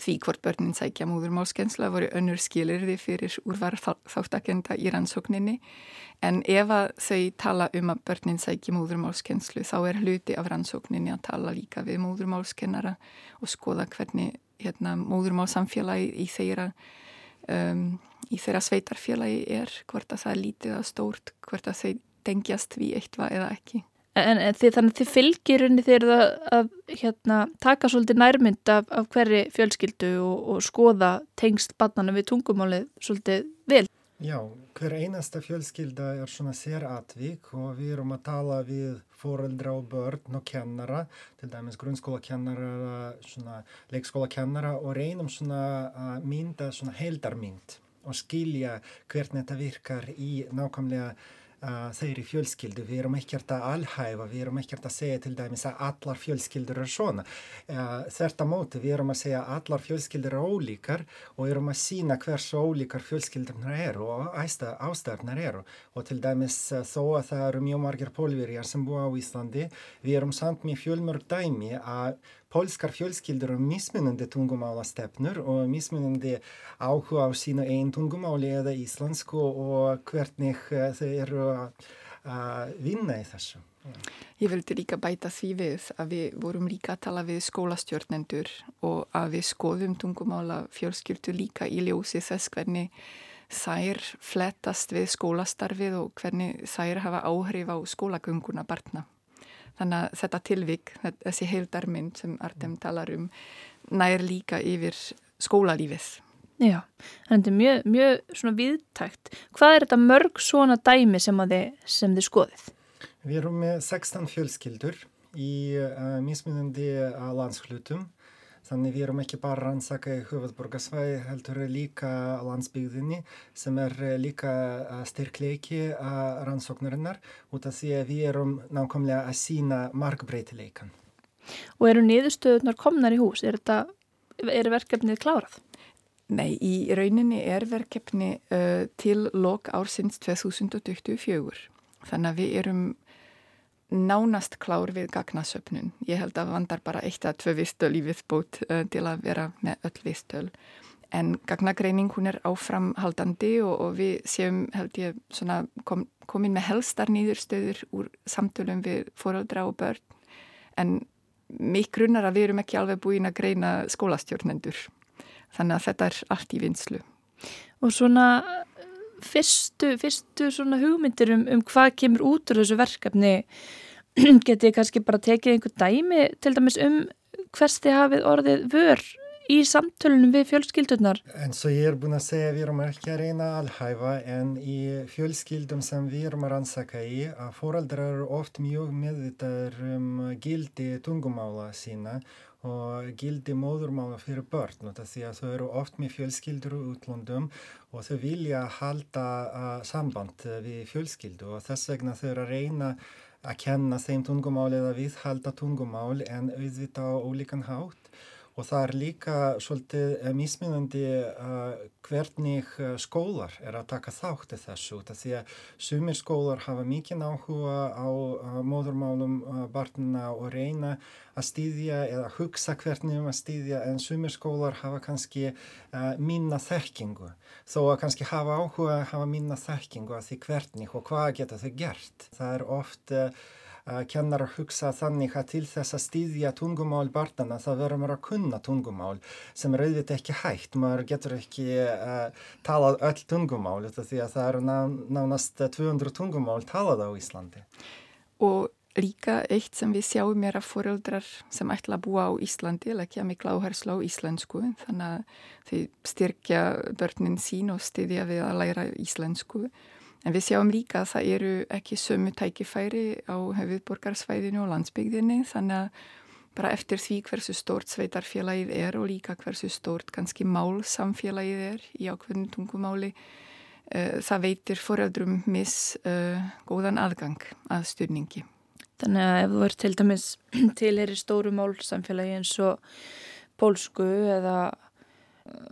því hvort börnin sækja móðurmálskensla voru önnur skilirði fyrir úrvar þáttakenda í rannsókninni. En ef að þau tala um að börnin sækja móðurmálskenslu þá er hluti af rannsókninni að tala líka við móðurmálskennara og skoða hvernig hérna, móðurmálsamfélagi í þeirra um, í þeirra sveitarfélagi er hvort að það er lítið að stórt hvort að þau tengjast við eitthvað eða ekki En, en þið, þannig að þið fylgir unni þegar það að hérna, taka svolítið nærmynd af, af hverri fjölskyldu og, og skoða tengst barnana við tungumálið svolítið vel. Já, hver einasta fjölskylda er svona sératvík og við erum að tala við fóreldra og börn og kennara, til dæmis grunnskólakennara, leikskólakennara og reynum svona að mynda svona heldarmynd og skilja hvernig þetta virkar í nákvæmlega þeirri fjölskyldu, við erum ekkert að alhæfa, við erum ekkert að segja til dæmis að allar fjölskyldur er svona. Þetta móti, við erum að segja að allar fjölskyldur er ólíkar og erum að sína hversu ólíkar fjölskyldurnar eru og ástæðarnar eru. Og til dæmis þó að það eru mjög margir pólverjar sem búa á Íslandi, við erum samt með fjölmörg dæmi að Polskar fjölskyldur eru mismunandi tungumálastefnur og mismunandi áhuga á sína einn tungumáli eða íslensku og hvernig eh, þau eru að vinna í þessu. Ég vildi líka bæta því við að við vorum líka að tala við skólastjórnendur og að við skoðum tungumála fjölskyldu líka í ljósi þess hvernig þær flettast við skólastarfið og hvernig þær hafa áhrif á skólagönguna barna. Þannig að þetta tilvík, þessi heildarmynd sem Artem talar um, nær líka yfir skólalífið Já, þannig að þetta er mjög, mjög svona viðtækt. Hvað er þetta mörg svona dæmi sem, þið, sem þið skoðið? Við erum með 16 fjölskyldur í uh, mismunandi uh, landshlutum. Þannig við erum ekki bara rannsaka í höfðborgarsvæði, heldur líka landsbygðinni sem er líka styrkleiki rannsóknarinnar út af því að við erum nákvæmlega að sína markbreytileikan. Og eru niðurstöðunar komnar í hús? Er, þetta, er verkefnið klárað? Nei, í rauninni er verkefni uh, til lok ársins 2024. Þannig að við erum nánast klár við gagnasöpnun. Ég held að vandar bara eitt að tvö vistöl í viðbót uh, til að vera með öll vistöl. En gagnagreining hún er áframhaldandi og, og við séum held ég kom, komin með helstar nýðurstöður úr samtölum við fóröldra og börn. En mig grunnar að við erum ekki alveg búin að greina skólastjórnendur. Þannig að þetta er allt í vinslu. Og svona fyrstu, fyrstu hugmyndir um, um hvað kemur út úr þessu verkefni getið kannski bara tekið einhver dæmi til dæmis um hvers þið hafið orðið vör í samtölunum við fjölskyldunar? En svo ég er búin að segja við erum ekki að reyna að alhæfa en í fjölskyldum sem við erum að rannsaka í að fóraldrar eru oft mjög meðvitaður um gildi tungumála sína og gildi móðurmála fyrir börn og því að þau eru oft með fjölskyldur og útlöndum og þau vilja halda samband við fjölskyldu og þess vegna þau eru að reyna að kenna þeim tungumál eða viðhalda tungumál en auðvita á ólíkan hátt og það er líka svolítið eh, mismunandi uh, hvernig eh, skólar er að taka þátti þessu því að sumir skólar hafa mikið áhuga á uh, móðurmálum uh, barnina og reyna að stýðja eða hugsa hvernig um að stýðja en sumir skólar hafa kannski minna þekkingu þó að kannski hafa áhuga hafa minna þekkingu að því hvernig og hvað geta þau gert. Það er oft kennar að hugsa þannig að til þess að stýðja tungumál barnana það verður maður að kunna tungumál sem er auðvitað ekki hægt, maður getur ekki uh, talað öll tungumál því að það eru ná, nánast 200 tungumál talað á Íslandi. Og líka eitt sem við sjáum er að foreldrar sem ætla að búa á Íslandi leggja miklu áherslu á íslensku þannig að þau styrkja börnin sín og styrja við að læra íslensku En við sjáum líka að það eru ekki sömu tækifæri á höfuðborgarsvæðinu og landsbygðinni þannig að bara eftir því hversu stórt sveitarfélagið er og líka hversu stórt kannski mál samfélagið er í ákveðinu tungumáli uh, það veitir foreldrum mis uh, góðan aðgang að styrningi. Þannig að ef þú ert til dæmis til er í stóru mál samfélagi eins og pólsku eða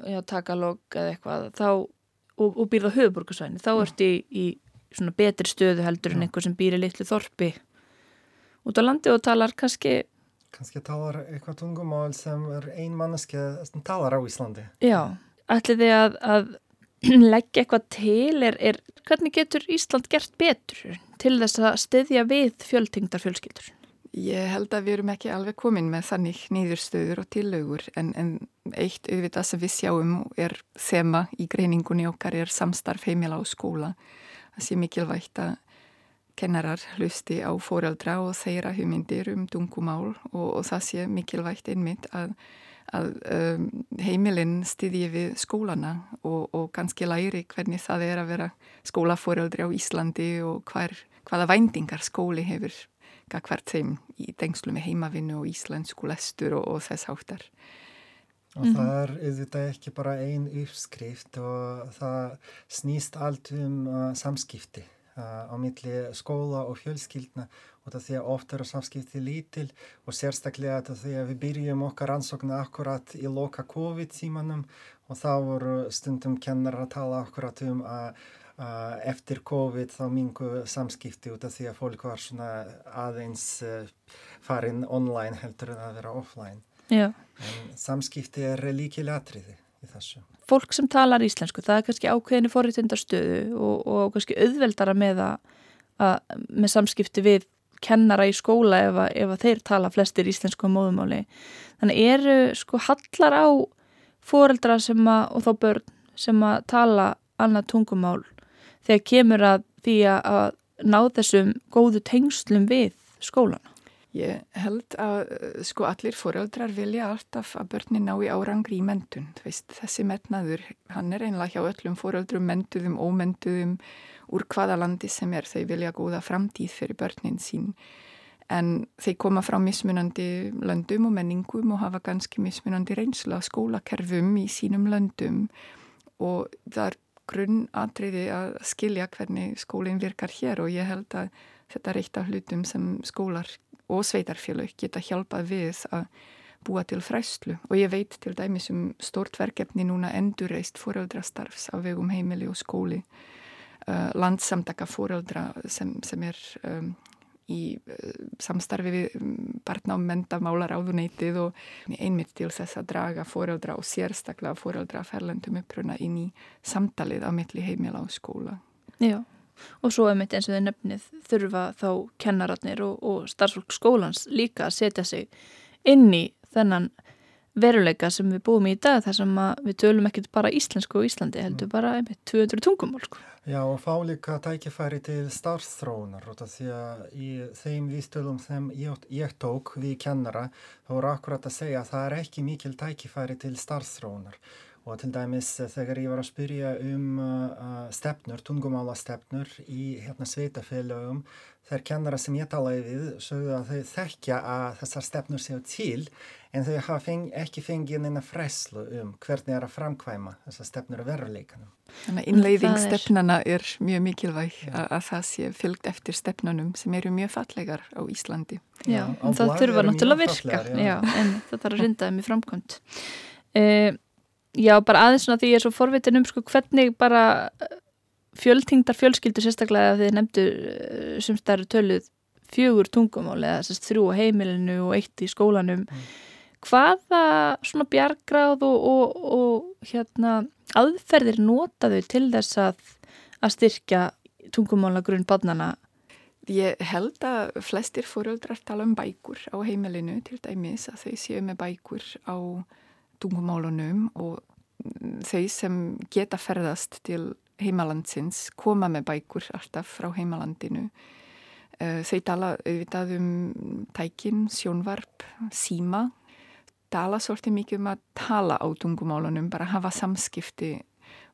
já, takalog eða eitthvað þá og, og býrða höfuborgarsvæðinu þá ertu í, í svona betri stöðu heldur en einhver sem býr í litlu þorpi út á landi og talar kannski kannski talar eitthvað tungumál sem er ein manneski sem talar á Íslandi. Já, ætli þið að, að leggja eitthvað til? Er, er hvernig getur Ísland gert betur til þess að styðja við fjöldtingdar fjölskyldur? Ég held að við erum ekki alveg komin með þannig nýðurstöður og tillögur en, en eitt auðvitað sem við sjáum er þema í greiningunni okkar er samstarf heimila á skóla. Það sé mikilvægt að kennarar hlusti á fóreldra og þeirra hugmyndir um dungumál og, og það sé mikilvægt einmitt að, að um, heimilinn styðji við skólana og, og kannski læri hvernig það er að vera skólafóreldri á Íslandi og hver, hvaða vændingar skóli hefur hvert þeim í dengslu með heimavinnu og íslensku lestur og, og þess áttar. Og mm -hmm. það er auðvitað ekki bara einn uppskrift og það snýst allt um uh, samskipti uh, á milli skóla og fjölskyldna og það því að oft eru samskipti lítil og sérstaklega það því að við byrjum okkar ansóknu akkurat í loka COVID-tímanum og þá voru stundum kennar að tala akkurat um að eftir COVID þá mingu samskipti út af því að fólk var svona aðeins uh, farin online heldur en að vera offline. Já. En samskipti er líkilega atriði í þessu. Fólk sem talar íslensku, það er kannski ákveðinu forriðtundastöðu og, og kannski auðveldara með, að, með samskipti við kennara í skóla ef að, ef að þeir tala flestir íslensku á móðumáli. Þannig eru sko hallar á foreldra sem að, og þá börn sem að tala annað tungumál þegar kemur að því að ná þessum góðu tengslum við skólana? Ég held að sko allir foreldrar vilja alltaf að börnin ná í árangri í mentun. Veist, þessi metnaður, hann er einlega hjá öllum foreldrum, mentuðum, ómentuðum, úr hvaða landi sem er. Þau vilja góða framtíð fyrir börnin sín. En þeir koma frá mismunandi löndum og menningum og hafa ganski mismunandi reynsla skólakerfum í sínum löndum og það er grunnatriði að skilja hvernig skólinn virkar hér og ég held að þetta eitt af hlutum sem skólar og sveitarfélög geta hjálpað við að búa til fræslu og ég veit til dæmis um stort verkefni núna endurreist fóröldrastarfs á vegum heimili og skóli uh, landsamtaka fóröldra sem, sem er um, í uh, samstarfi við um, barna og mentamálar áðuneitið og einmitt til þess að draga fóröldra og sérstaklega fóröldra ferlendum uppruna inn í samtalið á milli heimila og skóla. Já og svo emitt eins og þau nefnið þurfa þá kennaratnir og, og starfsfólk skólans líka að setja sig inn í þennan veruleika sem við búum í dag þar sem við tölum ekkert bara íslensku og Íslandi heldur bara einmitt 200 tungumál sko. Já og fá líka tækifæri til starfþróunar og því að í þeim viðstöðum sem ég, ég tók við kennara þá voru akkurat að segja að það er ekki mikil tækifæri til starfþróunar og til dæmis eh, þegar ég var að spyrja um uh, stefnur, tungumála stefnur í hérna sveitafélagum þeir kennara sem ég talaði við sögðu að þau þekkja að þessar stefnur séu til en þau hafa feng, ekki fengið neina freslu um hvernig er að framkvæma þessar stefnur að veruleikanum. Þannig að innleiðing stefnana er mjög mikilvæg að, að það sé fylgt eftir stefnunum sem eru mjög fallegar á Íslandi. Já, já það þurfa náttúrulega að virka, já. Já, en það þarf að rindaði með framkvæmt. Uh, já, bara aðeins svona því ég er svo forvitin um sko hvernig bara eh, fjöldtingdar fjölskyldur sérstaklega þegar þið nefndu eh, sem stærru töluð fjögur tungumál eða þrjú á heimilinu og eitt í skólanum mm. Hvaða svona bjargráð og, og, og hérna aðferðir notaðu til þess að að styrkja tungumálagrunn badnana Ég held að flestir fóröldrar tala um bækur á heimilinu til dæmis að þau séu með bækur á tungumálunum og þau sem geta ferðast til heimalandsins koma með bækur alltaf frá heimalandinu. Eh, þau tala auðvitað um tækin, sjónvarp, síma, tala svolítið mikið um að tala á tungumálunum, bara hafa samskipti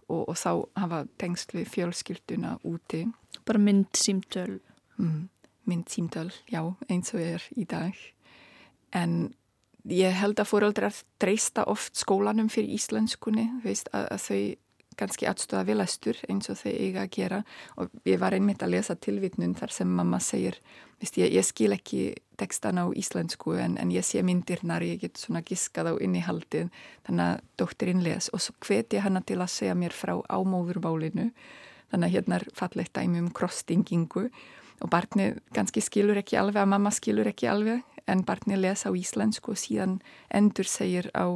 og, og þá hafa tengst við fjölskylduna úti. Bara mynd símtöl. Mm, mynd símtöl, já, eins og er í dag. En ég held að fóröldrar treysta oft skólanum fyrir íslenskunni veist, að, að þau kannski aðstöða vilastur eins og þau eiga að gera. Og ég var einmitt að lesa tilvitnun þar sem mamma segir veist, ég, ég skil ekki tekstan á íslensku en, en ég sé myndirnar, ég get svona giskað á innihaldið. Þannig að dóttirinn les og svo hveti hana til að segja mér frá ámóðurbálinu þannig að hérna er fallegt dæmi um krosstingingu og barnið kannski skilur ekki alveg að mamma skilur ekki alveg en barnið lesa á íslensku og síðan endur segir á,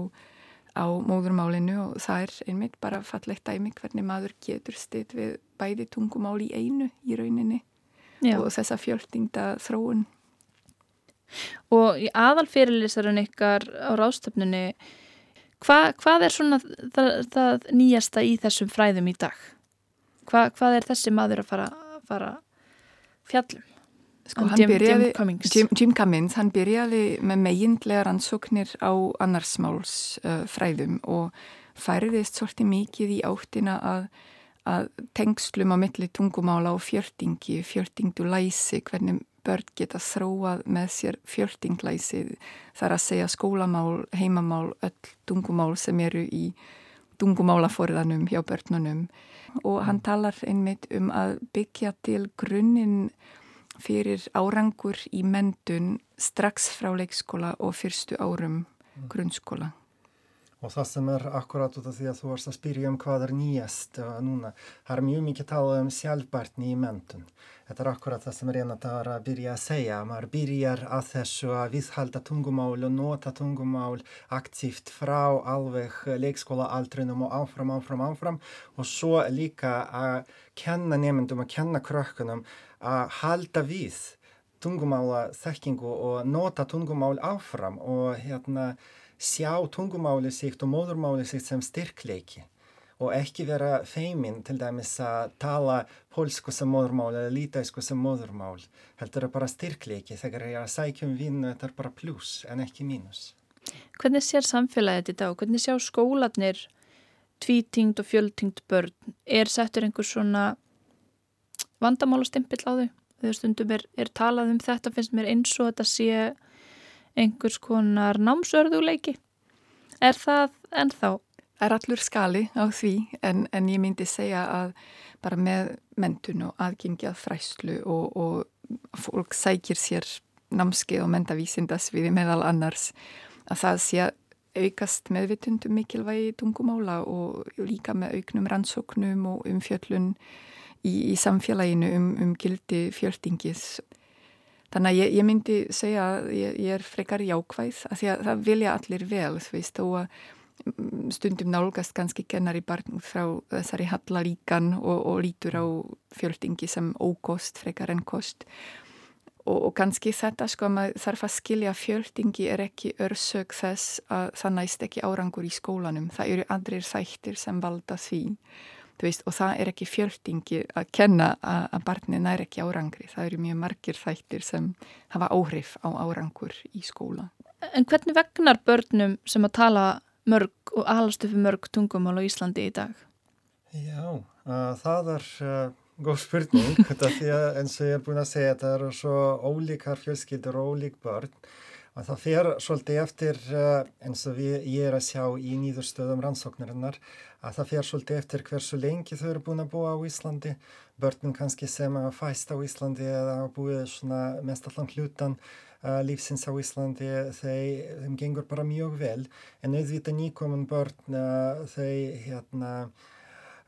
á móðurmálinu og það er einmitt bara fallegt dæmi hvernig maður getur stið við bæði tungumál í einu í rauninni Já. og þessa fjöltingda þróun. Og í aðalfyrirlisarinn ykkar á ráðstöfnunni, hva, hvað er svona það, það nýjasta í þessum fræðum í dag? Hva, hvað er þessi maður að fara, fara fjallum? Sko, Jim, byrjaði, Jim, Cummings. Jim, Jim Cummings, hann byrjaði með meginlega rannsóknir á annarsmáls uh, fræðum og færiðist svolítið mikið í áttina að, að tengslum á milli tungumála og fjörtingi, fjörtingdu læsi, hvernig börn geta þróað með sér fjörtinglæsi, þar að segja skólamál, heimamál, öll tungumál sem eru í tungumálaforðanum hjá börnunum og hann talar einmitt um að byggja til grunninn fyrir árangur í mendun strax frá leikskóla og fyrstu árum mm. grunnskóla. Og það sem er akkurat út af því að þú varst að spyrja um hvað er nýjast uh, núna, það er mjög mikið talað um sjálfbarni í mentun. Þetta er akkurat það sem var að byrja að segja. Maður byrjar að þessu að viðhalda tungumál og nota tungumál aktíft frá alveg leikskóla aldrinum og áfram, áfram, áfram og svo líka að kenna nefndum, að kenna krökkunum að halda við tungumála þekkingu og nota tungumál áfram og hérna sjá tungumáli síkt og móðurmáli síkt sem styrkleiki og ekki vera feiminn til dæmis að tala pólsku sem móðurmál eða lítæsku sem móðurmál. Heldur það bara styrkleiki þegar ég er að sækjum vinnu þetta er bara pluss en ekki mínus. Hvernig sér samfélagið þetta og hvernig sjá skólanir tvítingd og fjöldtingd börn? Er settur einhver svona vandamálastympill á þau? Þegar stundum er, er talað um þetta finnst mér eins og þetta sé einhvers konar námsörðuleiki. Er það ennþá? Það er allur skali á því en, en ég myndi segja að bara með mentun og aðgengi að fræslu og, og fólk sækir sér námskeið og mentavísindasviði meðal annars að það sé aukast meðvitundum mikilvægi tungumála og líka með auknum rannsóknum og umfjöllun í, í samfélaginu um, um gildi fjöldingis. Þannig að ég, ég myndi segja að ég, ég er frekar jákvæð að því að það vilja allir vel þú veist og að stundum nálgast kannski kennar í barn frá þessari hallaríkan og, og lítur á fjöldingi sem ókost, frekar enn kost. Og, og kannski þetta sko að maður þarf að skilja fjöldingi er ekki örsög þess að það næst ekki árangur í skólanum. Það eru andrir þættir sem valda því veist, og það er ekki fjöldingi að kenna að, að barnin er ekki árangri. Það eru mjög margir þættir sem hafa áhrif á árangur í skóla. En hvernig vegnar börnum sem að tala mörg og alast uppi mörg tungumál á Íslandi í dag? Já, uh, það er uh, góð spurning. Þetta því að eins og ég er búin að segja það eru svo ólíkar fjölskyldur og ólík börn og það fer svolítið eftir uh, eins og við, ég er að sjá í nýðurstöðum rannsóknarinnar að það fer svolítið eftir hversu lengi þau eru búin að búa á Íslandi. Börnum kannski sem að fæst á Íslandi eða að búið svona mest allan hlutan uh, lífsins á Íslandi þeim gengur bara mjög vel. En auðvitað nýkomin börn uh, þau hérna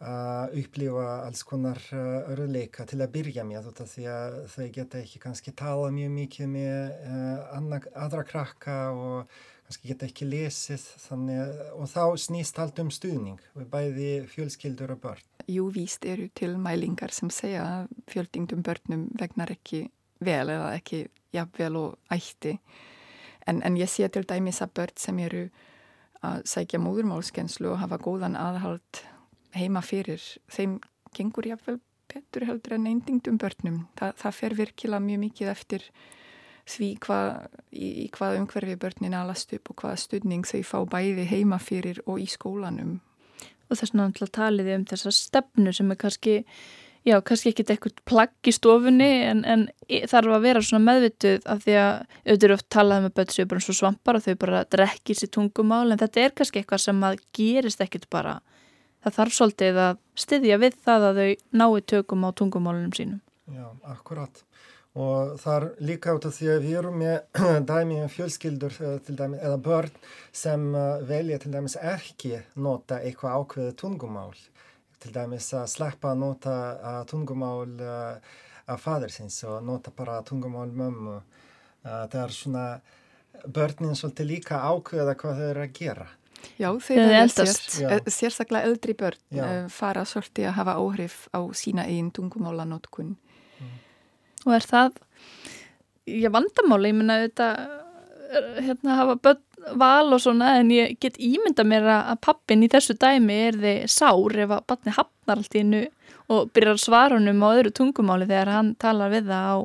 Uh, upplifa alls konar uh, örleika til að byrja með þetta því að þau geta ekki kannski tala mjög mikið með uh, aðra krakka og kannski geta ekki lesið þannig, og þá snýst allt um stuðning við bæði fjölskyldur og börn. Jú, víst eru til mælingar sem segja að fjöldingdum börnum vegnar ekki vel eða ekki jafnvel og ætti en, en ég sé til dæmis að börn sem eru að sækja móðurmálskenslu og hafa góðan aðhald heima fyrir þeim gengur jafnvel betur heldur en eindingdum börnum. Þa, það fer virkilega mjög mikið eftir því hvað, í, í hvað umhverfi börnin alast upp og hvaða studning þau fá bæði heima fyrir og í skólanum. Og þess að taliði um þessa stefnu sem er kannski já, kannski ekkit eitthvað plagg í stofunni en, en þarf að vera svona meðvituð af því að auðvitað oft talað með börn sem er bara svo svampar og þau bara drekkir sér tungumál en þetta er kannski eitthvað sem að gerist ekkit bara það þarf svolítið að styðja við það að þau nái tökum á tungumálunum sínum Já, akkurat og það er líka út af því að við erum með dæmi um fjölskyldur eh, dæmi, eða börn sem eh, velja til dæmis ekki nota eitthvað ákveðu tungumál til dæmis að sleppa að nota að tungumál af fadersins og nota bara tungumál mömmu. Það er svona börnin svolítið líka ákveða hvað þau eru að gera. Já, þeir eru sér, sérstaklega eldri börn uh, fara svolítið að hafa áhrif á sína einn tungumálanótkun. Mm. Og er það, ég vandamáli, ég menna þetta, hérna hafa börn val og svona en ég get ímynda mér að pappin í þessu dæmi er þið sár ef að barni hafnar allt í hennu og byrjar svarunum á öðru tungumáli þegar hann talar við það á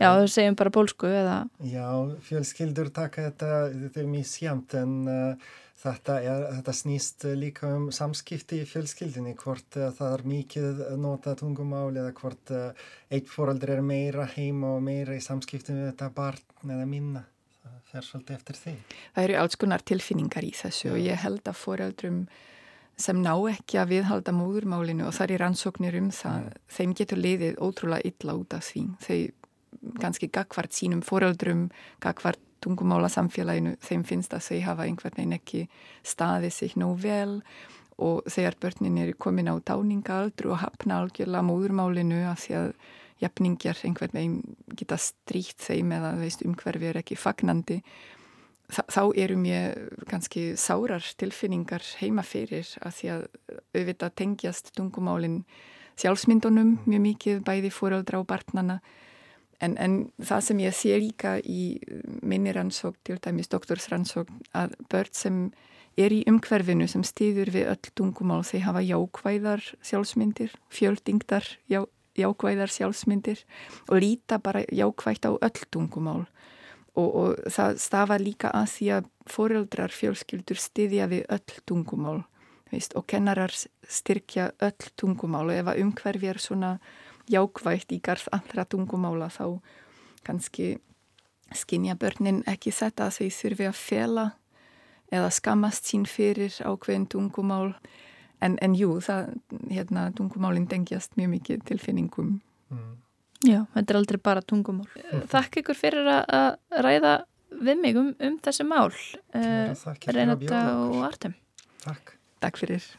já þau segjum bara pólsku eða Já, fjölskyldur taka þetta þetta er mjög sjamt en uh, þetta, er, þetta snýst líka um samskipti í fjölskyldinni hvort uh, það er mikið nota tungumáli eða hvort uh, eitt fóraldri er meira heima og meira í samskipti með þetta barn eða minna fer svolítið eftir því. Það eru alls konar tilfinningar í þessu og ég held að foreldrum sem ná ekki að viðhalda móðurmálinu og þar er rannsóknir um það, þeim getur liðið ótrúlega illa út af því. Þau ganski gagvart sínum foreldrum, gagvart tungumála samfélaginu, þeim finnst að þau hafa einhvern veginn ekki staðið sig nóg vel. Og þegar börnin eru komin á táningaaldru og hafna algjörlega móðurmálinu að því að jafningjar einhvern veginn geta stríkt þeim eða veist, umhverfi er ekki fagnandi Þa, þá eru mér kannski sárar tilfinningar heima fyrir að því að auðvitað tengjast tungumálinn sjálfsmyndunum mjög mikið bæði fóröldra og barnana en, en það sem ég sé líka í minni rannsók til dæmis doktorsrannsók að börn sem er í umhverfinu sem stýður við öll tungumál. Þeir hafa jákvæðar sjálfsmyndir, fjöldingdar já, jákvæðar sjálfsmyndir og líta bara jákvægt á öll tungumál. Og, og það stafa líka að því að foreldrar fjölskyldur styðja við öll tungumál veist, og kennarar styrkja öll tungumál og ef að umhverfi er svona jákvægt í garð allra tungumála þá kannski skinja börnin ekki þetta að þau þurfi að fela eða skamast sín fyrir ákveðin tungumál. En, en jú, það, hérna, tungumálinn dengjast mjög mikið tilfinningum. Mm. Já, þetta er aldrei bara tungumál. Þakk ykkur fyrir að ræða við mig um, um þessi mál uh, Reynata og Artem. Takk. Takk fyrir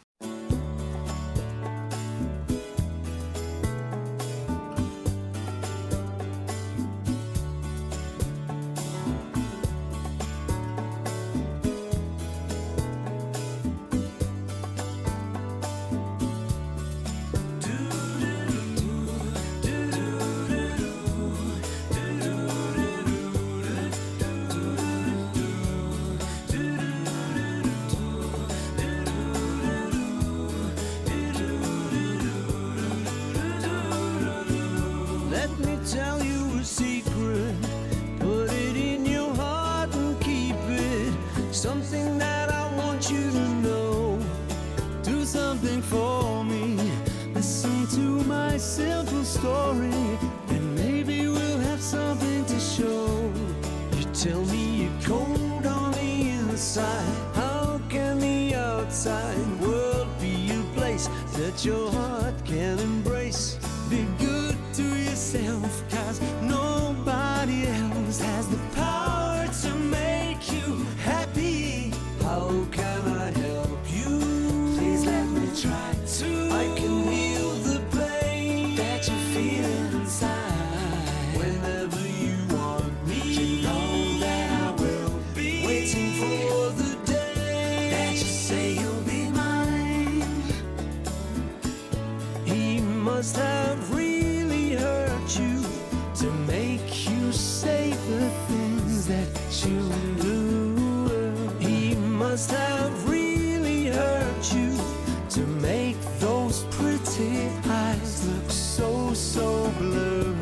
so blue.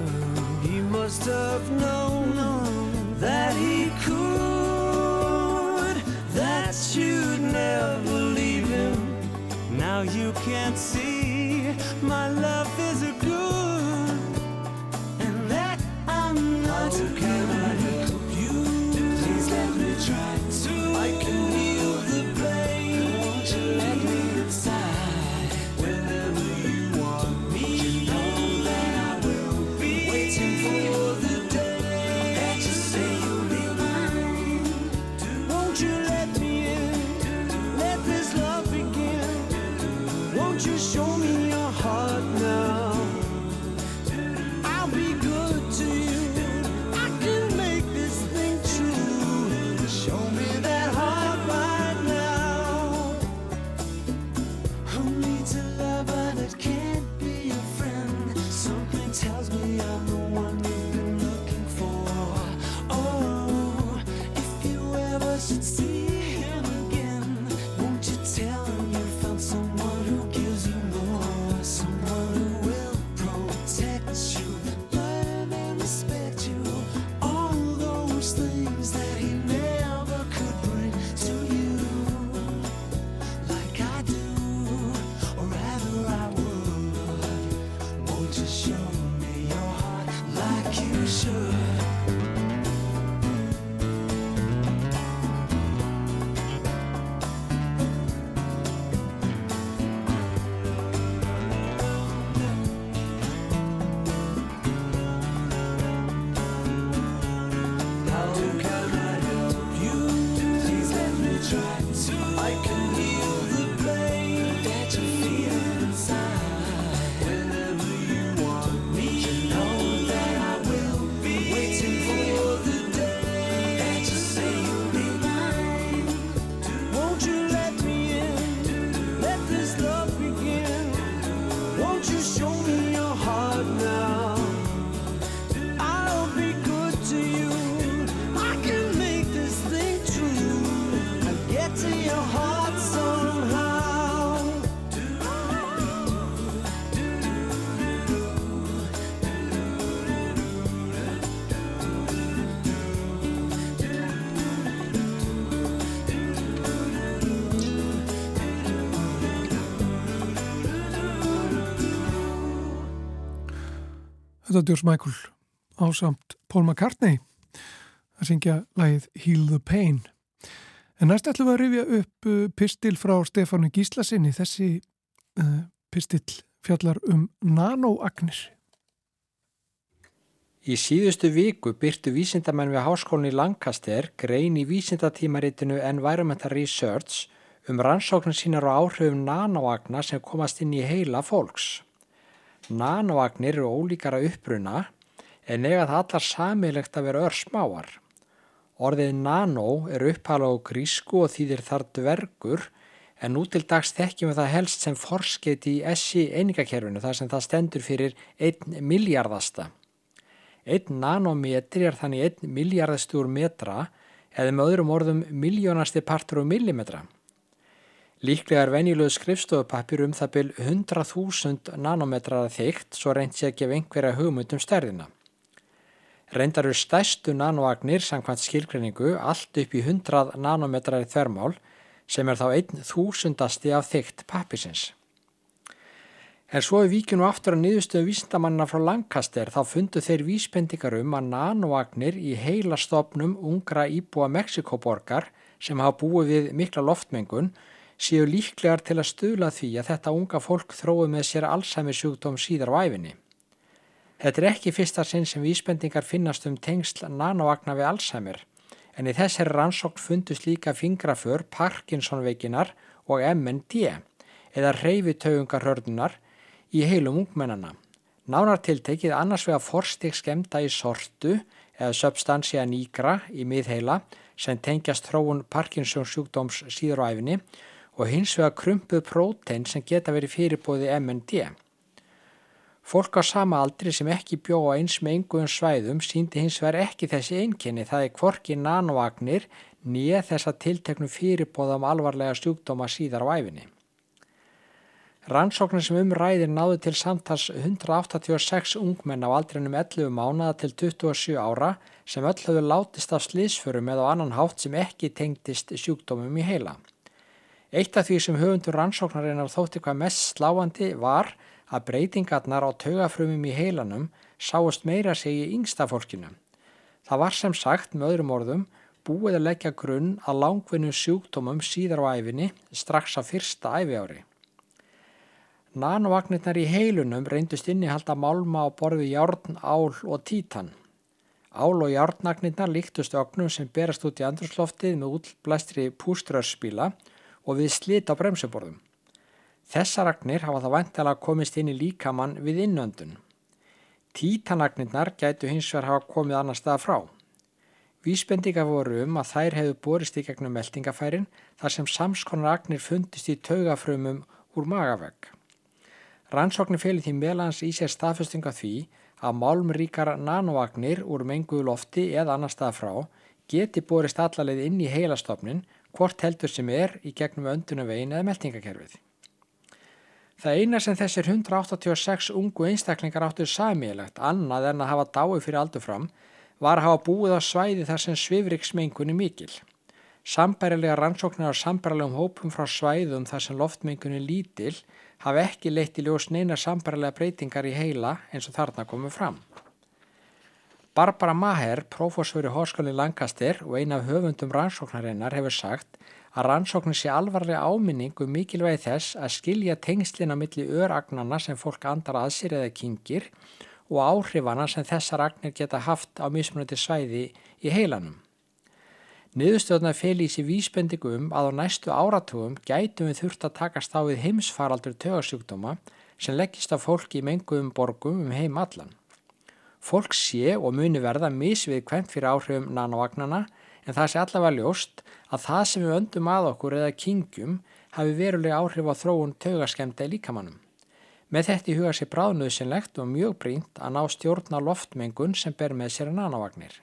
You must have known. Þetta George Michael á samt Paul McCartney að syngja lægið Heal the Pain. En næst ætlum við að rifja upp uh, pistil frá Stefánu Gíslasinni. Þessi uh, pistil fjallar um nanoagnir. Í síðustu viku byrtu vísindamenn við háskólinni Lancaster grein í vísindatímaritinu Environmental Research um rannsóknir sínar og áhrifum nanoagna sem komast inn í heila fólks. Nanoagnir eru ólíkara uppbruna en eiga það allar samilegt að vera örsmáar. Orðið nano er upphala á grísku og þýðir þar dvergur en nú til dags þekkjum við það helst sem forskeiti í SI einingakerfinu þar sem það stendur fyrir 1 miljardasta. 1 nanometri er þannig 1 miljardastur metra eða með öðrum orðum miljónasti partur og millimetra. Líklega er venjulegu skrifstofupapir um það byl 100.000 nanometrar að þygt svo reynd sé að gefa einhverja hugmyndum stærðina. Reyndar eru stæstu nanoagnir samkvæmt skilgreiningu allt upp í 100 nanometrar í þvermál sem er þá 1000asti af þygt papisins. En svo er vikinu aftur að niðurstöðu vísindamanna frá Lancaster þá fundu þeir vísbendingar um að nanoagnir í heila stopnum ungra íbúa Mexikoborgar sem hafa búið við mikla loftmengun séu líklegar til að stuðla því að þetta unga fólk þrói með sér Alzheimer sjúkdóm síðar á æfinni. Þetta er ekki fyrsta sinn sem vísbendingar finnast um tengsl nanoagna við Alzheimer en í þessari rannsókn fundust líka fingraför Parkinson-veikinar og MND eða reyfitauðungarhördunar í heilum ungmennana. Nánartiltekið annars vega forstig skemta í sortu eða substansia nigra í miðheila sem tengjast þróun Parkinson sjúkdóms síður á æfinni og hins vegar krumpuð prótein sem geta verið fyrirbóði MND. Fólk á sama aldri sem ekki bjóða eins með einhverjum svæðum síndi hins vegar ekki þessi einkenni það er kvorki nanoagnir nýja þess að tilteknum fyrirbóða um alvarlega sjúkdóma síðar á æfinni. Rannsóknir sem umræðir náðu til samtals 186 ungmenn á aldrinum 11 mánuða til 27 ára sem öll höfðu látist af slísförum eða annan hátt sem ekki tengdist sjúkdómum í heila. Eitt af því sem höfundur rannsóknarinnar þótti hvað mest sláandi var að breytingarnar á taugafrumum í heilanum sáist meira segi í yngsta fólkinu. Það var sem sagt með öðrum orðum búið að leggja grunn að langvinnu sjúkdómum síðar á æfinni strax á fyrsta æfi ári. Nanovagnirnar í heilunum reyndust innihalda málma á borði járn, ál og títan. Ál og járnagnirnar líktust ögnum sem berast út í andrusloftið með útblæstri púströrsspíla og við slit á bremsuborðum. Þessar agnir hafa það vantilega komist inn í líkamann við innöndun. Títanagnirnar gætu hins vegar hafa komið annar stað frá. Vísbendinga voru um að þær hefðu borist í gegnum meldingafærin þar sem samskonar agnir fundist í taugafrumum úr magavegg. Rannsóknir félið því meðlans í sér staðfestinga því að málmríkar nanoagnir úr menguðu lofti eða annar stað frá geti borist allarleið inn í heilastofnin hvort heldur sem er í gegnum öndunavegin eða meldingakerfið. Það eina sem þessir 186 ungu einstaklingar áttur samílegt annað en að hafa dái fyrir aldur fram var að hafa búið á svæði þar sem svifriksmengunni mikil. Sambærilega rannsóknir á sambærilegum hópum frá svæðum þar sem loftmengunni lítil hafa ekki leitt í ljós neina sambærilega breytingar í heila eins og þarna komum fram. Barbara Maher, prófósföru Hóskóli Lancaster og eina af höfundum rannsóknarinnar hefur sagt að rannsóknir sé alvarlega áminning um mikilvægi þess að skilja tengslina millir öragnana sem fólk andar að sér eða kingir og áhrifana sem þessar agnir geta haft á mismunandi svæði í heilanum. Niðurstöðuna feli í sér vísbendingu um að á næstu áratugum gætum við þurft að takast á við heimsfaraldur tögarsjúkdóma sem leggist á fólki í menguðum borgum um heim allan. Fólk sé og muni verða misvið hvern fyrir áhrifum nanovagnana en það sé allavega ljóst að það sem við öndum að okkur eða kingjum hafi verulega áhrif á þróun taugaskemda í líkamannum. Með þetta í huga sé bráðnöðsynlegt og mjög brínt að ná stjórna loftmengun sem ber með sér nanovagnir.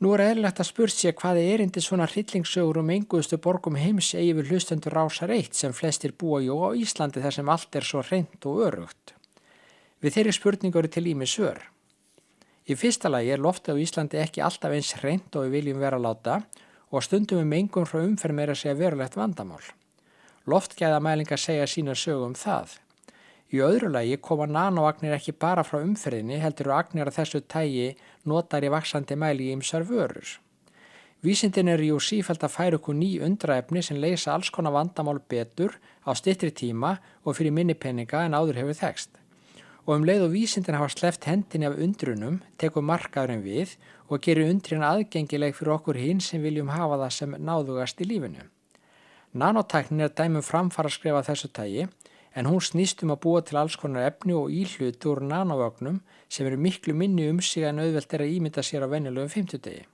Nú er eðlilegt að spurt sér hvaði erindi svona hryllingssögur um enguðustu borgum heims eigi við hlustendur rásar eitt sem flestir búa jú á Íslandi þar sem allt er svo reynd og örugt. Við þeirri spurningu eru til ími svör. Í fyrsta lagi er lofti á Íslandi ekki alltaf eins reynd og við viljum vera láta og stundum við mengum frá umferð meira segja verulegt vandamál. Loftgæðamælingar segja sína sögu um það. Í öðru lagi koma nanoagnir ekki bara frá umferðinni heldur og agnir að þessu tægi notar í vaksandi mæli í ymsar vörur. Vísindin eru jú sífælt að færa okkur ný undraefni sem leysa alls konar vandamál betur á stittri tíma og fyrir minni peninga en áður hefur þekst. Og um leið og vísindin hafa sleft hendinni af undrunum, tekur markaðurinn við og gerir undrin aðgengileg fyrir okkur hinn sem viljum hafa það sem náðugast í lífinu. Nanotæknin er dæmum framfara að skrifa þessu tægi en hún snýst um að búa til alls konar efni og íhluti úr nanovögnum sem eru miklu minni um sig en auðvelt er að ímynda sér á venjulegum 50 degi.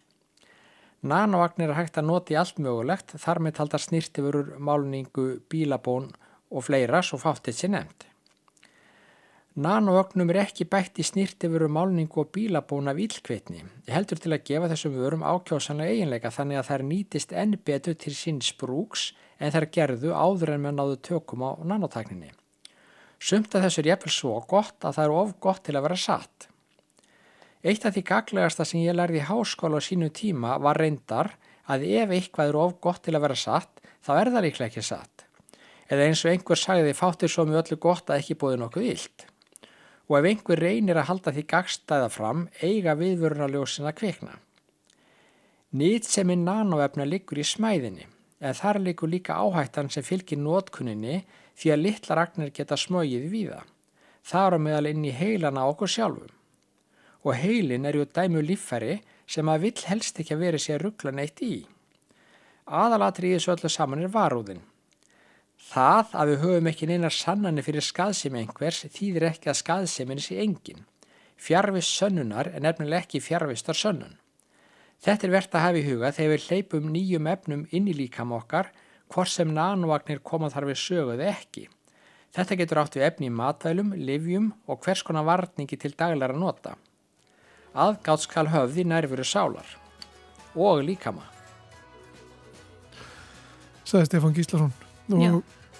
Nanovagnir er hægt að nota í allt mögulegt, þar með taldar snýrtifurur, málningu, bílabón og fleira svo fáttið sér nefnd. Nanovögnum er ekki bætt í snýrtifurur, málningu og bílabón af ílkveitni. Ég heldur til að gefa þessum vörum ákjósanlega eiginleika þannig að þær nýtist enn betur til sín sprúks en þær gerðu áður en með náðu tökum á nanotækninni. Sumt að þessu er jæfnvel svo gott að það er of gott til að vera satt. Eitt af því gaglegasta sem ég lærði í háskóla á sínu tíma var reyndar að ef eitthvað er of gott til að vera satt þá er það líklega ekki satt. Eða eins og einhver sagði fáttir svo mjög öllu gott að ekki búið nokkuð vilt. Og ef einhver reynir að halda því gagstæða fram eiga viðvörunarljósin að kvikna. Nýtt sem er nanoefna liggur í smæðinni en þar leikur líka áhættan sem fylgir nótkunninni því að litla ragnir geta smögið víða. Það eru meðal inn í heilana okkur sjálfum. Og heilin er ju dæmu líffæri sem að vill helst ekki að veri sér ruggla neitt í. Aðalatri í þessu öllu saman er varúðin. Það að við höfum ekki neinar sannanir fyrir skaðsemi einhvers þýðir ekki að skaðsemin sé engin. Fjarvist sönnunar er nefnilega ekki fjarvistar sönnun. Þetta er verðt að hafa í huga þegar við hleypum nýjum efnum inn í líkam okkar hvort sem nanovagnir koma þar við söguðu ekki. Þetta getur átt við efni í matvælum, livjum og hvers konar varningi til daglæra nota. Aðgátt skal höfði nærfuru sálar og líkama. Saði Stefán Gíslason og Já.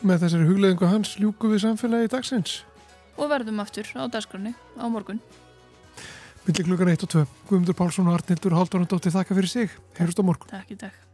með þessari hugleðingu hans ljúku við samfélagi dagsins. Og verðum aftur á dagskránni á morgun. Millir klukkan 1 og 2. Guðmundur Pálsson og Arnildur Haldunandóttir þakka fyrir sig. Heyrust á morgun. Takk í dag.